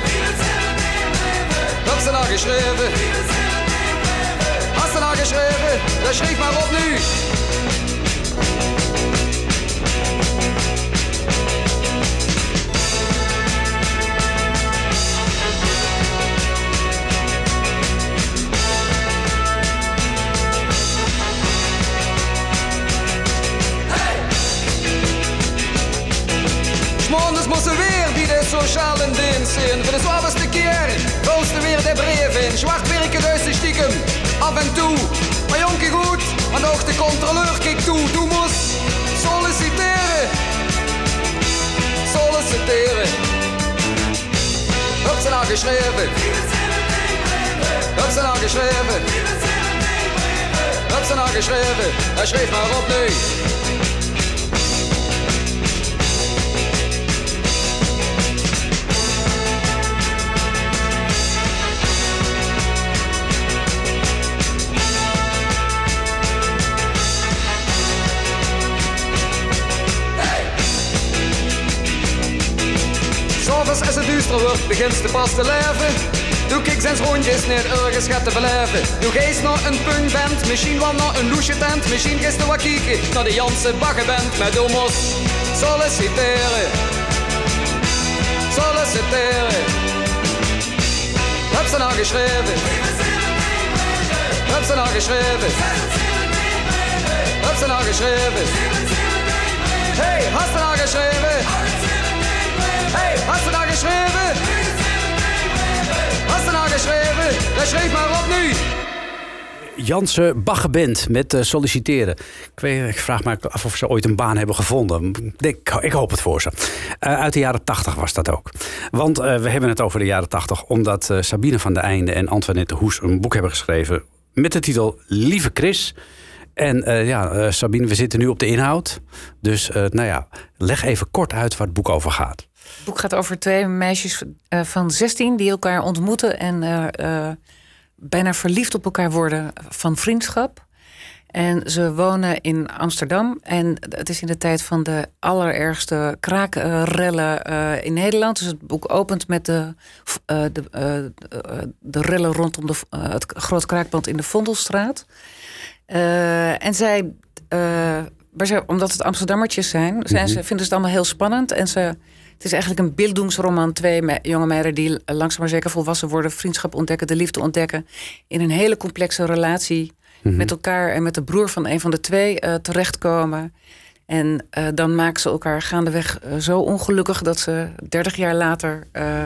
Speaker 9: Heb ze nou geschreven? Hast du nou geschreven? Dan schrijf maar op nu. Weer bij de sociale dienst in. Voor de zwaarste keer roast er weer de brief in. Dus de stiekem, af en toe. Maar jonkie goed, want ook de controleur kijkt toe. Du moest solliciteren. Solliciteren. Ze nou geschreven? Ze nou geschreven? Heb ze nou geschreven? Hij schreef maar op nu. S'avonds als het duister wordt, begint ze pas te leven. Doe ik zijn rondjes niet ergens gaat te beleven. Doe geest naar een punkband, misschien wel naar een loesje tent. Misschien gist er wat kieken naar de Janse baggenband. Met domos solliciteren. Solliciteren. Heb ze nou geschreven? Heb ze nou geschreven? Heb ze nou geschreven? Hey, hast du nou geschreven? Hey, hast du nou geschreven? Hast du geschreven? Dan schreef maar op nu.
Speaker 3: Janse Baggeband met eh, solliciteren. Ik, weet, vraag me af of ze ooit een baan hebben gevonden. Ik, ik hoop het voor ze. Eh, uit de jaren 80 was dat ook. Want eh, we hebben het over de jaren 80 omdat Sabine van der Einde en Antoinette Hoes een boek hebben geschreven met de titel Lieve Chris. En ja, Sabine, we zitten nu op de inhoud. Dus nou ja, leg even kort uit waar het boek over gaat.
Speaker 4: Het boek gaat over twee meisjes eh, van 16 die elkaar ontmoeten en eh, eh, bijna verliefd op elkaar worden van vriendschap. En ze wonen in Amsterdam. En het is in de tijd van de allerergste kraakrellen in Nederland. Dus het boek opent met de, de, de, rellen rondom de, het groot kraakpand in de Vondelstraat. En zij, maar omdat het Amsterdammertjes zijn, zijn ze, vinden ze het allemaal heel spannend. En ze, het is eigenlijk een beelddoensroman. Twee me- jonge meiden die langzaam maar zeker volwassen worden, vriendschap ontdekken, de liefde ontdekken. In een hele complexe relatie met elkaar en met de broer van een van de twee eh, terechtkomen. En eh, dan maken ze elkaar gaandeweg eh, zo ongelukkig dat ze 30 jaar later eh,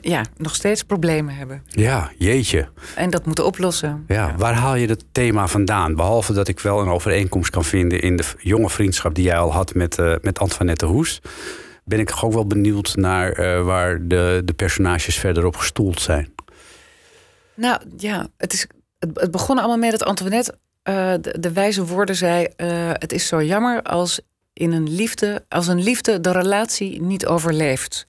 Speaker 4: ja, nog steeds problemen hebben.
Speaker 3: Ja, jeetje.
Speaker 4: En dat moeten oplossen.
Speaker 3: Ja, waar haal je dat thema vandaan? Behalve dat ik wel een overeenkomst kan vinden in de jonge vriendschap die jij al had met, eh, met Antoinette Hoes. Ben ik ook wel benieuwd naar eh, waar de, de personages verder op gestoeld zijn.
Speaker 4: Nou ja, het, is, het, het begon allemaal met dat Antoinette eh, de, de wijze woorden zei: eh, Het is zo jammer als in een liefde, als een liefde de relatie niet overleeft.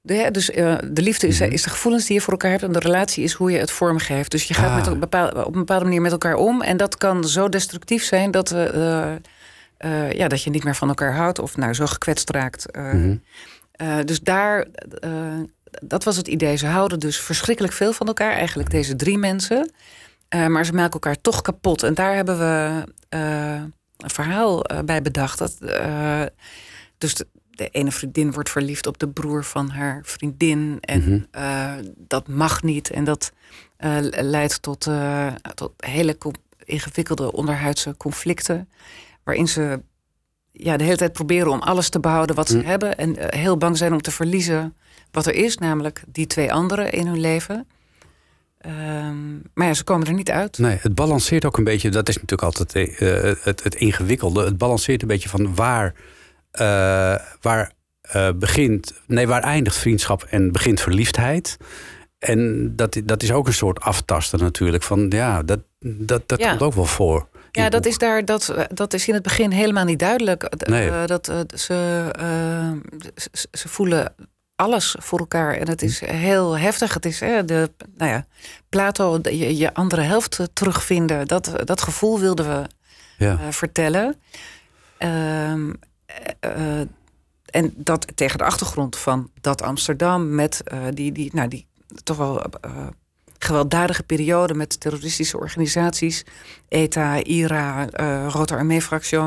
Speaker 4: De, dus de liefde is,
Speaker 3: Mhm.
Speaker 4: is de gevoelens die je voor elkaar hebt. En de relatie is hoe je het vormgeeft. Dus je gaat
Speaker 3: Ah.
Speaker 4: met een bepaal- op een bepaalde manier met elkaar om. En dat kan zo destructief zijn dat, eh, eh, ja, dat je niet meer van elkaar houdt. Of nou, zo gekwetst raakt. Eh,
Speaker 3: Mhm.
Speaker 4: eh, dus daar, dat was het idee. Ze houden dus verschrikkelijk veel van elkaar. Eigenlijk deze drie mensen. Maar ze maken elkaar toch kapot. En daar hebben we een verhaal bij bedacht. Dat, dus de, de ene vriendin wordt verliefd op de broer van haar vriendin. En
Speaker 3: Mhm.
Speaker 4: dat mag niet. En dat leidt tot, tot hele ingewikkelde onderhuidse conflicten. Waarin ze ja, de hele tijd proberen om alles te behouden wat ze
Speaker 3: Mm.
Speaker 4: hebben. En eh, heel bang zijn om te verliezen wat er is. Namelijk die twee anderen in hun leven. Ehm, maar ja, ze komen er niet uit.
Speaker 3: Nee, het balanceert ook een beetje. Dat is natuurlijk altijd eh, het, het ingewikkelde. Het balanceert een beetje van waar, eh, waar eh, begint, nee, waar eindigt vriendschap en begint verliefdheid. En dat, dat is ook een soort aftasten natuurlijk. Van ja, dat, dat, dat
Speaker 4: Ja.
Speaker 3: komt ook wel voor.
Speaker 4: Ja, dat is, daar, dat, eh, dat is in het begin helemaal niet duidelijk. Eh,
Speaker 3: Nee.
Speaker 4: dat, eh, ze, ze, ze voelen alles voor elkaar. En het is heel heftig. Het is hè, de, nou ja, Plato, je, je andere helft terugvinden. Dat, dat gevoel wilden we
Speaker 3: Ja.
Speaker 4: vertellen. Ehm, eh, eh, en dat tegen de achtergrond van dat Amsterdam met die, die, nou, die toch wel gewelddadige periode met terroristische organisaties, ETA, IRA, eh Rote Armee-fractie,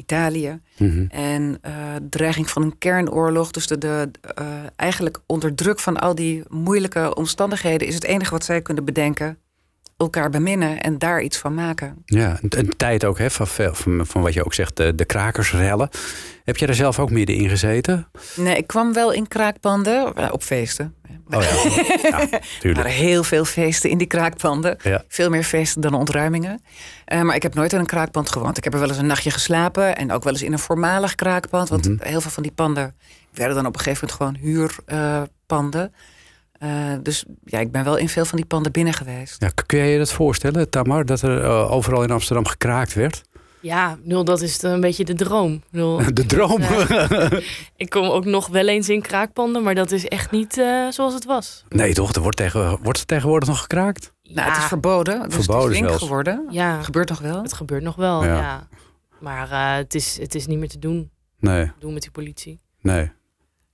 Speaker 4: Italië.
Speaker 3: Mhm.
Speaker 4: En eh, dreiging van een kernoorlog. Dus de, de, eh, eigenlijk onder druk van al die moeilijke omstandigheden is het enige wat zij kunnen bedenken. Elkaar beminnen en daar iets van maken.
Speaker 3: Ja, een, tijd ook, hè, van, van, van wat je ook zegt, de, de krakersrellen. Heb jij daar zelf ook midden in gezeten?
Speaker 4: Nee, ik kwam wel in kraakpanden eh, op feesten.
Speaker 3: Oh ja, <laughs> ja
Speaker 4: Er
Speaker 3: tuurlijk.
Speaker 4: waren heel veel feesten in die kraakpanden.
Speaker 3: Ja.
Speaker 4: Veel meer feesten dan ontruimingen. Eh, maar ik heb nooit in een kraakpand gewoond. Ik heb er wel eens een nachtje geslapen. En ook wel eens in een voormalig kraakpand. Want
Speaker 3: Mhm.
Speaker 4: heel veel van die panden werden dan op een gegeven moment gewoon huurpanden. Eh, dus ja, ik ben wel in veel van die panden binnen geweest.
Speaker 3: Ja, kun jij je dat voorstellen, Tamar, dat er eh, overal in Amsterdam gekraakt werd?
Speaker 5: Ja, nul, dat is een beetje de droom. Nul, <laughs>
Speaker 3: De droom. <laughs>
Speaker 5: ik kom ook nog wel eens in kraakpanden, maar dat is echt niet eh, zoals het was.
Speaker 3: nee, toch? Er wordt, tegen, wordt er tegenwoordig nog gekraakt?
Speaker 4: Nou, het is verboden. Dus
Speaker 3: Verboden
Speaker 4: het is link
Speaker 3: zelfs.
Speaker 4: geworden.
Speaker 5: Ja,
Speaker 4: Het gebeurt nog wel.
Speaker 5: het gebeurt nog wel,
Speaker 3: Ja.
Speaker 5: ja. Maar eh, het, is, het is niet meer te doen,
Speaker 3: Nee,
Speaker 5: doen met die politie.
Speaker 3: nee.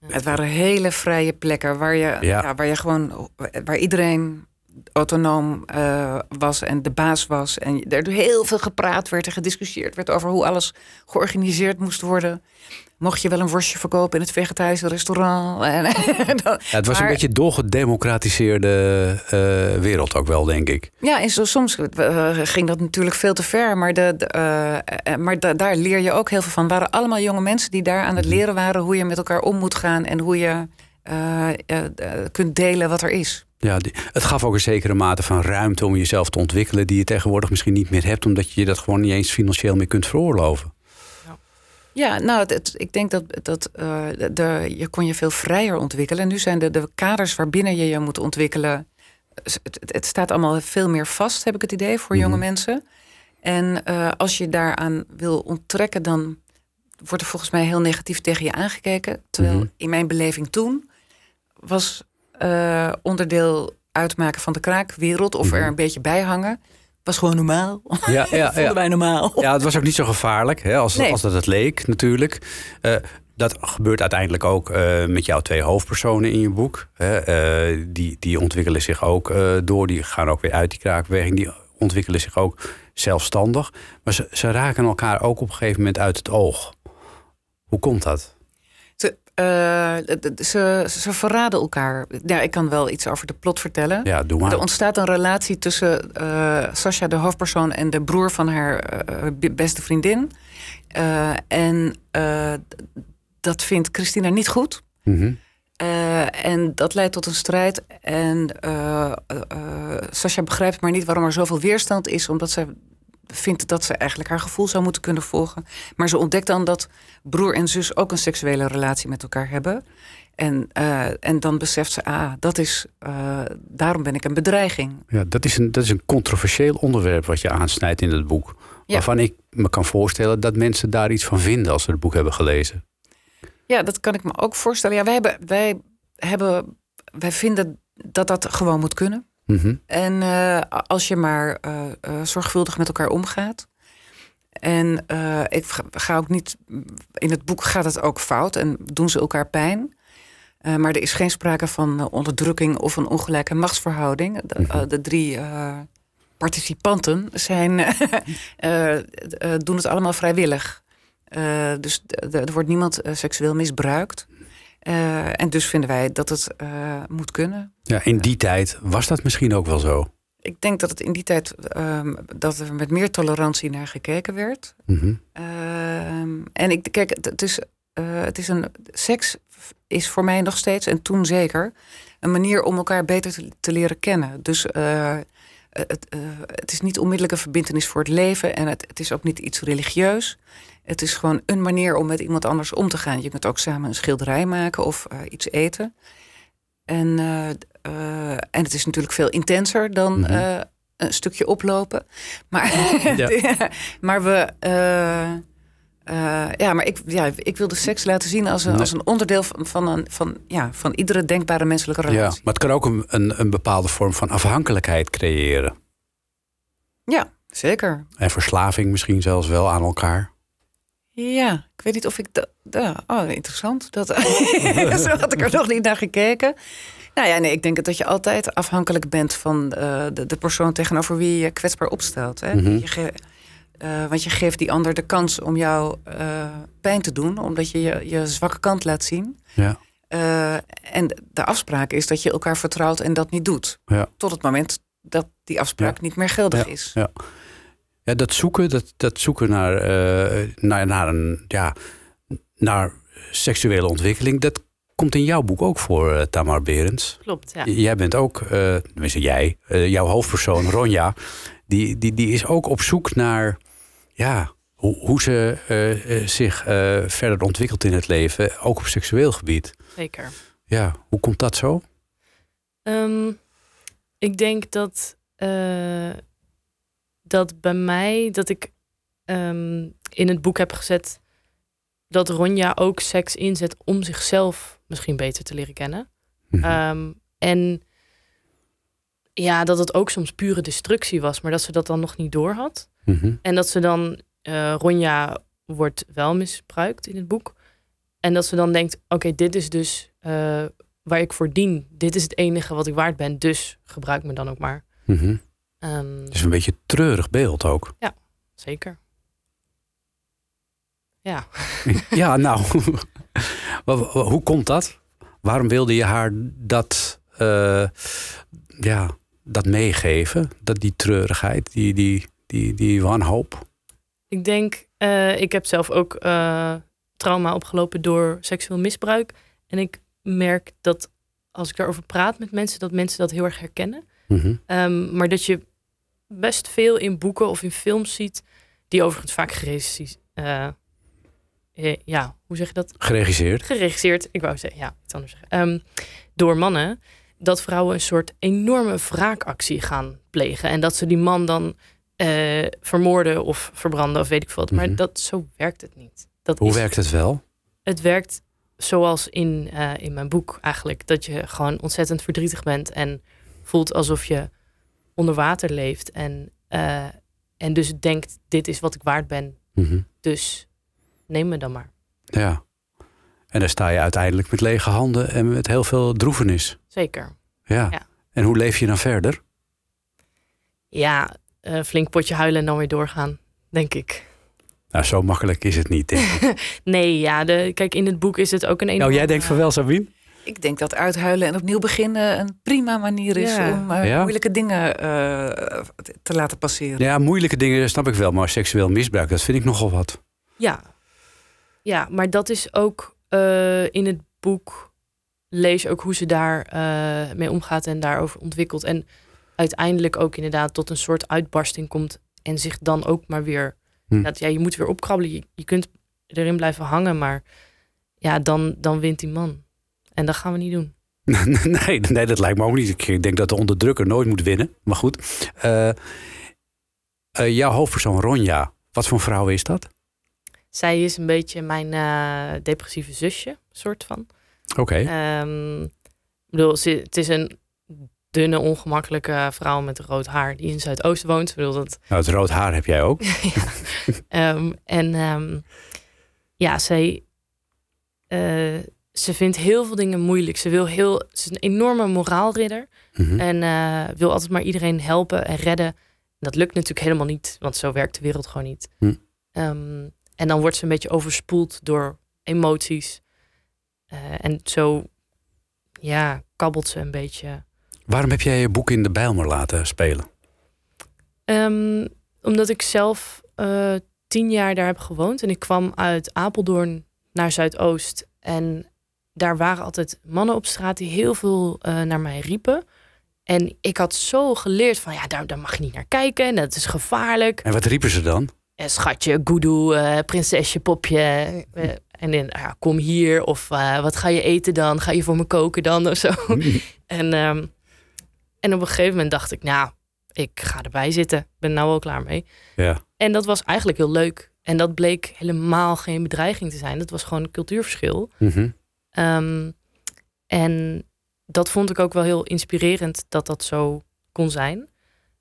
Speaker 4: Het waren hele vrije plekken waar je,
Speaker 3: Ja.
Speaker 4: ja. waar je gewoon, waar iedereen autonoom eh, was en de baas was. En er heel veel gepraat werd en gediscussieerd werd over hoe alles georganiseerd moest worden. Mocht je wel een worstje verkopen in het vegetarische restaurant? <laughs> En, dan-
Speaker 3: Ja, het was een beetje doorgedemocratiseerde eh wereld ook wel, denk ik.
Speaker 4: Ja, en zo, soms eh, ging dat natuurlijk veel te ver. Maar, de, de, eh, maar da- daar leer je ook heel veel van. Het waren allemaal jonge mensen die daar aan het leren waren... hoe je met elkaar om moet gaan en hoe je kunt delen wat er is.
Speaker 3: Ja, het gaf ook een zekere mate van ruimte om jezelf te ontwikkelen... die je tegenwoordig misschien niet meer hebt... omdat je je dat gewoon niet eens financieel meer kunt veroorloven.
Speaker 4: Ja, nou, het- ik denk dat, dat eh, de, je kon je veel vrijer ontwikkelen. En nu zijn de, de kaders waarbinnen je je moet ontwikkelen... Het, het, het staat allemaal veel meer vast, heb ik het idee, voor jonge
Speaker 3: Mhm.
Speaker 4: mensen. En eh, als je daaraan wil onttrekken, dan wordt er volgens mij heel negatief tegen je aangekeken. Terwijl
Speaker 3: Mhm.
Speaker 4: in mijn beleving toen was eh, onderdeel uitmaken van de kraakwereld... of er
Speaker 3: Mhm.
Speaker 4: een beetje bij hangen, was gewoon normaal.
Speaker 3: Ja, ja, <laughs>
Speaker 4: Vonden
Speaker 3: ja.
Speaker 4: wij normaal.
Speaker 3: ja het was ook niet zo gevaarlijk hè, als,
Speaker 4: Nee.
Speaker 3: als dat het leek natuurlijk. Eh, dat gebeurt uiteindelijk ook eh, met jouw twee hoofdpersonen in je boek. Hè. Eh, die, die ontwikkelen zich ook door, die gaan ook weer uit die kraakweging. Die ontwikkelen zich ook zelfstandig. Maar ze, ze raken elkaar ook op een gegeven moment uit het oog. Hoe komt dat?
Speaker 4: Ze, eh, ze, ze verraden elkaar. Ja, ik kan wel iets over de plot vertellen.
Speaker 3: Ja, doe maar.
Speaker 4: Er ontstaat een relatie tussen eh Sascha, de hoofdpersoon, en de broer van haar eh, beste vriendin. En dat vindt Christina niet goed.
Speaker 3: Mhm.
Speaker 4: En dat leidt tot een strijd. En Sascha begrijpt maar niet waarom er zoveel weerstand is, omdat ze vindt dat ze eigenlijk haar gevoel zou moeten kunnen volgen. Maar ze ontdekt dan dat broer en zus ook een seksuele relatie met elkaar hebben. En, eh, en dan beseft ze, ah, dat is, eh, daarom ben ik een bedreiging.
Speaker 3: Ja, dat, is een, dat is een controversieel onderwerp wat je aansnijdt in het boek.
Speaker 4: Ja.
Speaker 3: Waarvan ik me kan voorstellen dat mensen daar iets van vinden als ze het boek hebben gelezen.
Speaker 4: Ja, dat kan ik me ook voorstellen. Ja, wij hebben, wij hebben, wij vinden dat dat gewoon moet kunnen.
Speaker 3: Mhm.
Speaker 4: En eh, als je maar eh, eh, zorgvuldig met elkaar omgaat. En ik ga- ook niet. In het boek gaat het ook fout en doen ze elkaar pijn. Maar er is geen sprake van onderdrukking of een ongelijke machtsverhouding. De,
Speaker 3: Mhm.
Speaker 4: de drie participanten zijn, <laughs> doen het allemaal vrijwillig. Dus er wordt niemand seksueel misbruikt. Eh, en dus vinden wij dat het eh, moet kunnen.
Speaker 3: Ja, in die tijd was dat misschien ook wel zo.
Speaker 4: Ik denk dat het in die tijd ehm, dat er met meer tolerantie naar gekeken werd.
Speaker 3: Mhm.
Speaker 4: Ehm, en ik kijk, het, is, eh, het is een seks is voor mij nog steeds en toen zeker een manier om elkaar beter te, te leren kennen. Dus eh, het, eh, het is niet onmiddellijk een verbindenis voor het leven en het, het is ook niet iets religieus. Het is gewoon een manier om met iemand anders om te gaan. Je kunt ook samen een schilderij maken of eh, iets eten. En, eh, eh, en het is natuurlijk veel intenser dan
Speaker 3: Mhm.
Speaker 4: een stukje oplopen. Maar, <laughs> <laughs>
Speaker 3: Ja.
Speaker 4: maar we. ja, maar ik, ja, ik wil de seks laten zien als een, als een onderdeel van, van, een, van, ja, van iedere denkbare menselijke
Speaker 3: Ja,
Speaker 4: relatie.
Speaker 3: maar het kan ook een, een, een bepaalde vorm van afhankelijkheid creëren.
Speaker 4: Ja, zeker.
Speaker 3: En verslaving misschien zelfs wel aan elkaar.
Speaker 4: Ja, ik weet niet of ik dat. Oh, interessant. Dat, <laughs> Zo had ik er nog niet naar gekeken. Nou ja, nee, ik denk dat je altijd afhankelijk bent van eh, de, de persoon tegenover wie je kwetsbaar opstelt. Hè?
Speaker 3: Mhm.
Speaker 4: je eh, want je geeft die ander de kans om jou eh, pijn te doen, omdat je, je je zwakke kant laat zien.
Speaker 3: Ja.
Speaker 4: En de afspraak is dat je elkaar vertrouwt en dat niet doet.
Speaker 3: Ja.
Speaker 4: Tot het moment dat die afspraak
Speaker 3: Ja.
Speaker 4: niet meer geldig is.
Speaker 3: Ja. Ja, dat zoeken, dat, dat zoeken naar, eh, naar, naar, een, ja, naar seksuele ontwikkeling, dat komt in jouw boek ook voor, eh, Tamar Berends.
Speaker 5: Klopt, ja.
Speaker 3: Jij bent ook, eh tenminste jij, jouw hoofdpersoon <laughs> Ronja, die, die, die is ook op zoek naar ja, hoe, hoe ze zich verder ontwikkelt in het leven, ook op seksueel gebied.
Speaker 5: Zeker.
Speaker 3: Ja, hoe komt dat zo?
Speaker 5: Ehm, ik denk dat, dat bij mij, dat ik ehm, in het boek heb gezet dat Ronja ook seks inzet om zichzelf misschien beter te leren kennen.
Speaker 3: Mhm.
Speaker 5: Ehm, en ja, dat het ook soms pure destructie was, maar dat ze dat dan nog niet door had.
Speaker 3: Mhm.
Speaker 5: En dat ze dan, eh, Ronja wordt wel misbruikt in het boek. En dat ze dan denkt, oké, dit is dus eh, waar ik voor dien. Dit is het enige wat ik waard ben, dus gebruik me dan ook maar.
Speaker 3: Mhm.
Speaker 5: Ehm,
Speaker 3: Het is een beetje een treurig beeld ook.
Speaker 5: zeker. Ja. <laughs>
Speaker 3: Ja, nou, <laughs> hoe komt dat? Waarom wilde je haar dat, eh, ja, dat meegeven? Dat die treurigheid, die, die, die, die wanhoop?
Speaker 5: Ik denk, eh, ik heb zelf ook eh, trauma opgelopen door seksueel misbruik. En ik merk dat als ik daarover praat met mensen, dat mensen dat heel erg herkennen.
Speaker 3: Mhm.
Speaker 5: Ehm, maar dat je best veel in boeken of in films ziet, die overigens vaak geregisseerd. eh, eh, ja, hoe zeg je dat?
Speaker 3: Geregisseerd.
Speaker 5: Geregisseerd, ik wou zeggen, ja, iets anders zeggen. Ehm, door mannen, dat vrouwen een soort enorme wraakactie gaan plegen. En dat ze die man dan eh, vermoorden of verbranden of weet ik veel wat. Maar
Speaker 3: Mhm.
Speaker 5: dat, zo werkt het niet. Dat
Speaker 3: Hoe
Speaker 5: is-
Speaker 3: werkt het wel?
Speaker 5: het werkt zoals in, in mijn boek eigenlijk. Dat je gewoon ontzettend verdrietig bent en voelt alsof je onder water leeft. En, eh, en dus denkt, dit is wat ik waard ben.
Speaker 3: Mhm.
Speaker 5: Dus neem me dan maar.
Speaker 3: Ja. En dan sta je uiteindelijk met lege handen en met heel veel droevenis.
Speaker 5: Zeker.
Speaker 3: Ja.
Speaker 5: Ja.
Speaker 3: En hoe leef je dan verder?
Speaker 5: Ja, eh, flink potje huilen en dan weer doorgaan, denk ik.
Speaker 3: Nou, zo makkelijk is het niet. denk ik. <laughs>
Speaker 5: Nee, ja, de, kijk, in het boek is het ook een
Speaker 3: nou, jij denkt van wel, Sabine?
Speaker 4: Ik denk dat uithuilen en opnieuw beginnen een prima manier is
Speaker 5: Ja.
Speaker 4: om eh,
Speaker 3: Ja?
Speaker 4: moeilijke dingen eh, te laten passeren.
Speaker 3: Ja, moeilijke dingen snap ik wel, maar seksueel misbruik, dat vind ik nogal wat.
Speaker 5: Ja. Ja, maar dat is ook eh, in het boek lees je ook hoe ze daar eh, mee omgaat en daarover ontwikkelt. En uiteindelijk ook inderdaad tot een soort uitbarsting komt en zich dan ook maar weer.
Speaker 3: Hm.
Speaker 5: Dat, ja, je moet weer opkrabbelen. Je, je kunt erin blijven hangen, maar ja, dan, dan wint die man. En dat gaan we niet doen. <laughs>
Speaker 3: nee, nee, dat lijkt me ook niet. Ik denk dat de onderdrukker nooit moet winnen. Maar goed. Eh, eh, jouw hoofdpersoon Ronja, wat voor vrouw is dat?
Speaker 5: Zij is een beetje mijn eh, depressieve zusje, soort van.
Speaker 3: Oké.
Speaker 5: Ehm, bedoel, ze, het is een dunne, ongemakkelijke vrouw met rood haar die in Zuidoosten woont. Ik bedoel, dat, <laughs>
Speaker 3: Nou, het rood haar heb jij ook. <laughs>
Speaker 5: Ehm, en ehm, ja, zij, ze vindt heel veel dingen moeilijk. Ze, wil heel, ze is een enorme moraalridder.
Speaker 3: Mhm.
Speaker 5: En eh, wil altijd maar iedereen helpen en redden. Dat lukt natuurlijk helemaal niet, want zo werkt de wereld gewoon niet.
Speaker 3: Hm.
Speaker 5: Ehm, en dan wordt ze een beetje overspoeld door emoties. Eh, en zo, ja, kabbelt ze een beetje.
Speaker 3: Waarom heb jij je boek in de Bijlmer laten spelen?
Speaker 5: Ehm, omdat ik zelf eh, tien jaar daar heb gewoond. En ik kwam uit Apeldoorn naar Zuidoost. En daar waren altijd mannen op straat die heel veel eh, naar mij riepen. En ik had zo geleerd van, ja, daar, daar mag je niet naar kijken. En dat is gevaarlijk.
Speaker 3: En wat riepen ze dan?
Speaker 5: Eh, schatje, goedoe, eh, prinsesje, popje. eh, en dan, ja, kom hier. Of wat ga je eten dan? Ga je voor me koken dan? Of zo. <laughs> en, ehm, en op een gegeven moment dacht ik, nou, ik ga erbij zitten. Ik ben nou wel klaar mee.
Speaker 3: Ja.
Speaker 5: En dat was eigenlijk heel leuk. En dat bleek helemaal geen bedreiging te zijn. Dat was gewoon een cultuurverschil.
Speaker 3: Mhm.
Speaker 5: Ehm, en dat vond ik ook wel heel inspirerend dat dat zo kon zijn.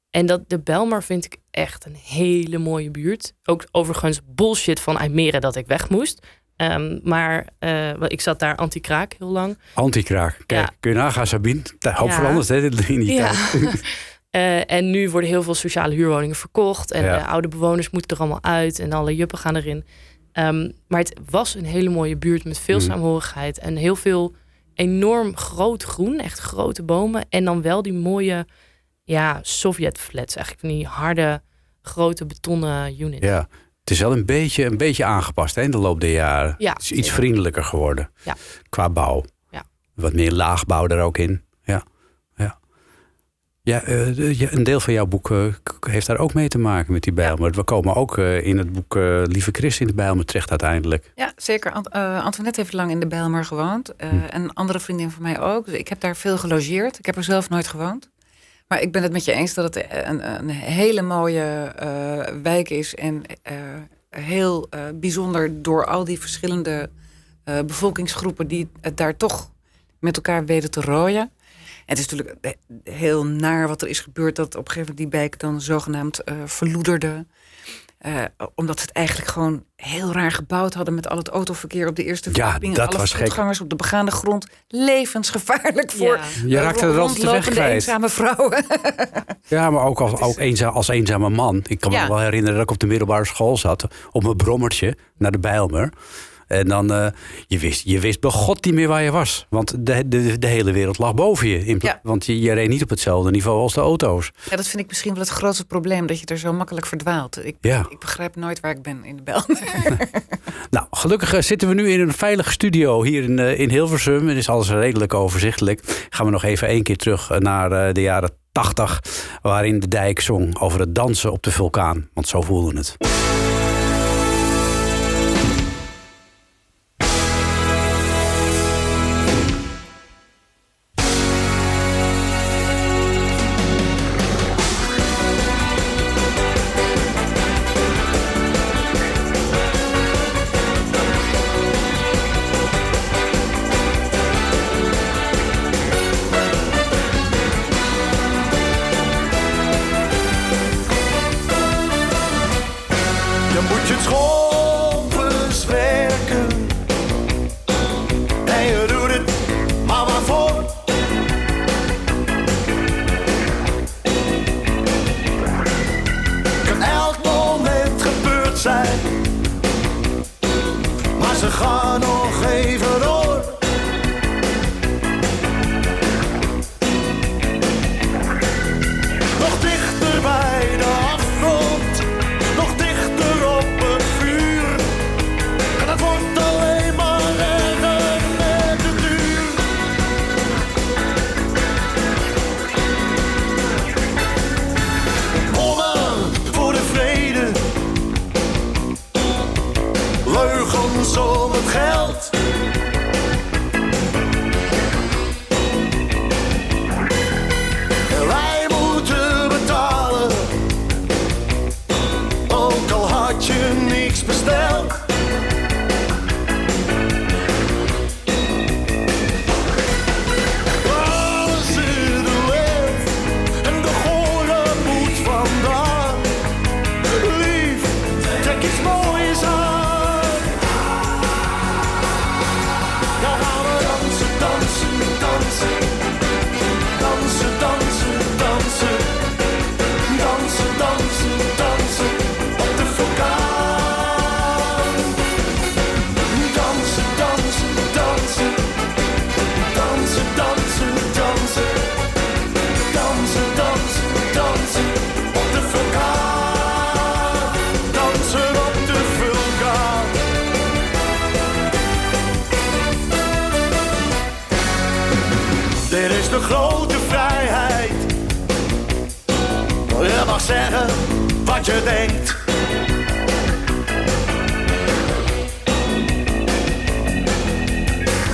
Speaker 5: En dat de Belmar vind ik echt een hele mooie buurt. Ook overigens bullshit van Almere dat ik weg moest. Ehm, maar eh, ik zat daar anti-kraak heel lang.
Speaker 3: Antikraak. Kijk,
Speaker 5: Ja.
Speaker 3: kun je nagaan, Sabine? De hoop
Speaker 5: Ja.
Speaker 3: veranderd hè, in die
Speaker 5: Ja.
Speaker 3: tijd. <laughs> <laughs>
Speaker 5: Eh, en nu worden heel veel sociale huurwoningen verkocht. En
Speaker 3: Ja.
Speaker 5: de oude bewoners moeten er allemaal uit. En alle juppen gaan erin. Ehm, maar het was een hele mooie buurt met veel
Speaker 3: Mhm.
Speaker 5: saamhorigheid. En heel veel enorm groot groen. Echt grote bomen. En dan wel die mooie ja, Sovjet-flats. Eigenlijk van die harde, grote betonnen units.
Speaker 3: Ja. Het is wel een beetje, een beetje aangepast hè, in de loop der jaren.
Speaker 5: Ja,
Speaker 3: het is iets vriendelijker geworden.
Speaker 5: Ja.
Speaker 3: Qua bouw.
Speaker 5: Ja.
Speaker 3: Wat meer laagbouw er ook in. Ja. Ja, eh, ja, een deel van jouw boek eh, heeft daar ook mee te maken met die Bijlmer. We komen ook eh, in het boek Lieve Christ in de Bijlmer terecht uiteindelijk.
Speaker 4: Ja, zeker. Ant- Antoinette heeft lang in de Bijlmer gewoond.
Speaker 3: Hm.
Speaker 4: En een andere vriendin van mij ook. Dus ik heb daar veel gelogeerd. Ik heb er zelf nooit gewoond. Maar ik ben het met je eens dat het een, een hele mooie wijk is. En heel bijzonder door al die verschillende bevolkingsgroepen... die het daar toch met elkaar weten te rooien. Het is natuurlijk eh, heel naar wat er is gebeurd... dat op een gegeven moment die wijk dan zogenaamd eh verloederde... Eh, omdat ze het eigenlijk gewoon heel raar gebouwd hadden met al het autoverkeer op de eerste
Speaker 3: Ja,
Speaker 4: verdieping. en
Speaker 3: dat
Speaker 4: alle
Speaker 3: was gek.
Speaker 4: voetgangers op de begaande grond. Levensgevaarlijk voor
Speaker 5: Ja.
Speaker 3: Je raakte er altijd de weg kwijt.
Speaker 4: eenzame vrouwen. <laughs>
Speaker 3: Ja, maar ook als, ook eenzaam, als eenzame man. Ik kan me
Speaker 4: Ja.
Speaker 3: nog wel herinneren dat ik op de middelbare school zat. Op mijn brommertje naar de Bijlmer. En dan, eh, je, wist, je wist bij god niet meer waar je was. Want de, de, de hele wereld lag boven je. In pla-
Speaker 4: Ja.
Speaker 3: Want je, je reed niet op hetzelfde niveau als de auto's.
Speaker 4: Ja, dat vind ik misschien wel het grootste probleem. Dat je er zo makkelijk verdwaalt. Ik,
Speaker 3: Ja.
Speaker 4: ik begrijp nooit waar ik ben in de Bijlmer. <laughs>
Speaker 3: Nou, gelukkig eh, zitten we nu in een veilige studio hier in, eh, in Hilversum. Het is alles redelijk overzichtelijk. Gaan we nog even één keer terug naar de jaren 80, waarin de dijk zong over het dansen op de vulkaan. Want zo voelde het.
Speaker 10: Dit is de grote vrijheid. Je mag zeggen wat je denkt.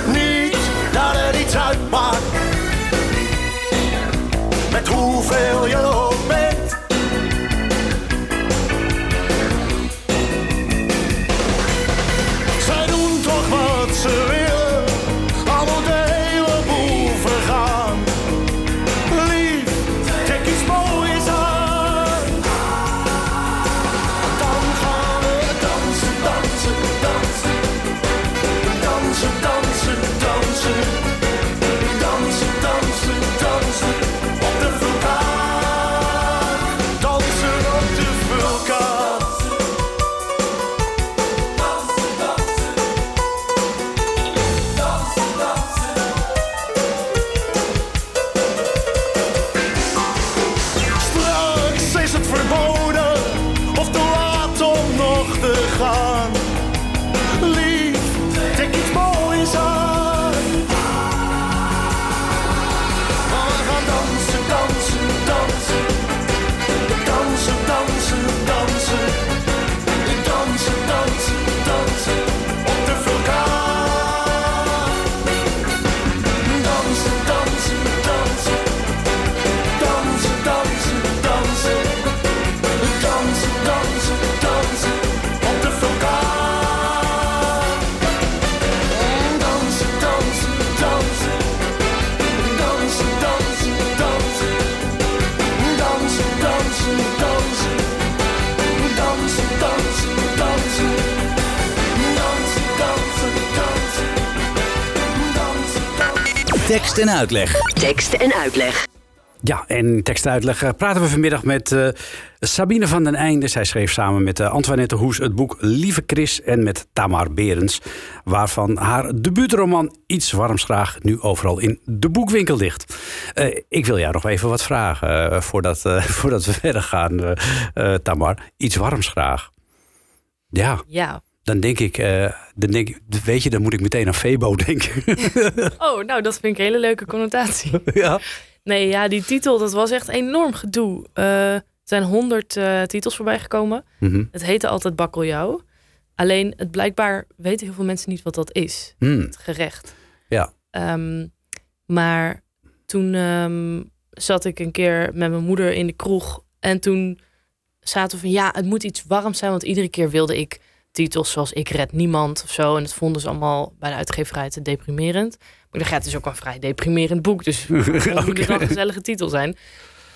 Speaker 10: Niet dat het iets uitmaakt. Met hoeveel je
Speaker 7: Tekst en uitleg.
Speaker 8: Tekst en uitleg.
Speaker 3: Ja, en tekst uitleg eh, praten we vanmiddag met eh, Sabine van den Einde. Zij schreef samen met uh, Antoinette Hoes het boek Lieve Chris en met Tamar Berens. Waarvan haar debuutroman Iets Warms Graag nu overal in de boekwinkel ligt. Eh, ik wil jou nog even wat vragen voordat, eh, <laughs> voordat we verder gaan, Tamar. Iets Warms Graag. Ja,
Speaker 5: Ja.
Speaker 3: Dan denk ik, eh, dan denk ik, weet je, dan moet ik meteen aan Febo <laughs> denken. <laughs>
Speaker 5: Oh, nou, dat vind ik een hele leuke connotatie. <laughs>
Speaker 3: ja.
Speaker 5: Nee, ja, die titel, dat was echt enorm gedoe. Eh, er zijn honderd eh, titels voorbij gekomen.
Speaker 3: Mhm.
Speaker 5: Het heette altijd bakkeljauw. Alleen, het blijkbaar weten heel veel mensen niet wat dat is.
Speaker 3: Hmm.
Speaker 5: Het gerecht.
Speaker 3: Ja.
Speaker 5: Ehm, maar toen ehm, zat ik een keer met mijn moeder in de kroeg. En toen zaten we van ja, het moet iets warms zijn. Want iedere keer wilde ik titels zoals Ik red niemand of zo. En dat vonden ze allemaal bij de uitgeverij te deprimerend. Maar dacht, ja, het is ook wel een vrij deprimerend boek. Dus <laughs> het moet wel een gezellige titel zijn.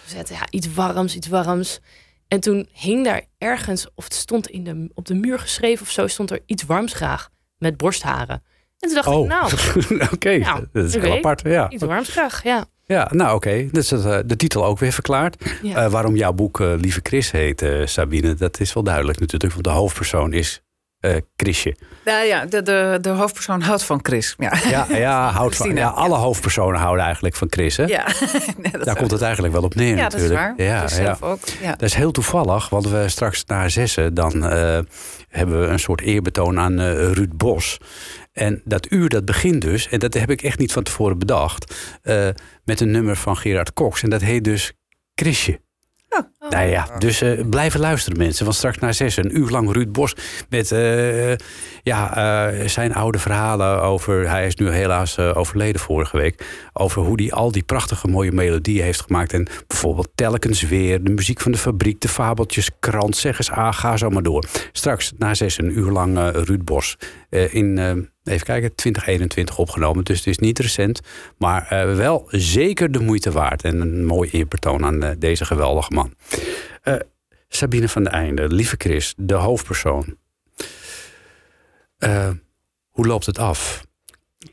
Speaker 5: We zetten ja, iets warms, iets warms. En toen hing daar ergens, of het stond in de, op de muur geschreven of zo, stond er iets warms graag met borstharen. En toen dacht
Speaker 3: Oh,
Speaker 5: ik, nou, <laughs>
Speaker 3: oké.
Speaker 5: Nou,
Speaker 3: dat is heel apart. Ja.
Speaker 5: iets warms graag, ja.
Speaker 3: Ja, nou oké. Het, eh, de titel ook weer verklaard.
Speaker 5: Ja.
Speaker 3: Eh, waarom jouw boek eh, Lieve Chris heet, Sabine, dat is wel duidelijk natuurlijk. Want de hoofdpersoon is eh Chrisje.
Speaker 4: Nou ja, de, de, de hoofdpersoon houdt van Chris. Ja,
Speaker 3: Ja, ja, houdt van, ja alle hoofdpersonen houden eigenlijk van Chris. Hè?
Speaker 4: ja. <laughs> Nee, dat
Speaker 3: Daar komt het eigenlijk wel op neer
Speaker 4: Ja, dat is
Speaker 3: natuurlijk.
Speaker 4: waar.
Speaker 3: Ja, ja.
Speaker 4: zelf ook. Ja.
Speaker 3: Dat is heel toevallig, want we straks na zessen... dan eh, hebben we een soort eerbetoon aan eh, Ruud Bos. En dat uur dat begint dus, en dat heb ik echt niet van tevoren bedacht... met een nummer van Gerard Cox. En dat heet dus Chrisje.
Speaker 4: Oh.
Speaker 3: Nou ja, dus eh, blijven luisteren mensen. Want straks na zes een uur lang Ruud Bos met eh, ja, eh, zijn oude verhalen over... Hij is nu helaas overleden vorige week. Over hoe hij al die prachtige mooie melodieën heeft gemaakt. En bijvoorbeeld telkens weer de muziek van de fabriek, de fabeltjes, krant, zeg eens A, ga zo maar door. Straks na zes een uur lang Ruud Bos. In, even kijken, 2021 opgenomen. Dus het is niet recent. Maar eh, wel zeker de moeite waard. En een mooi eerbetoon aan eh, deze geweldige man. Eh, Sabine van der Einde, lieve Chris, de hoofdpersoon. Hoe loopt het af?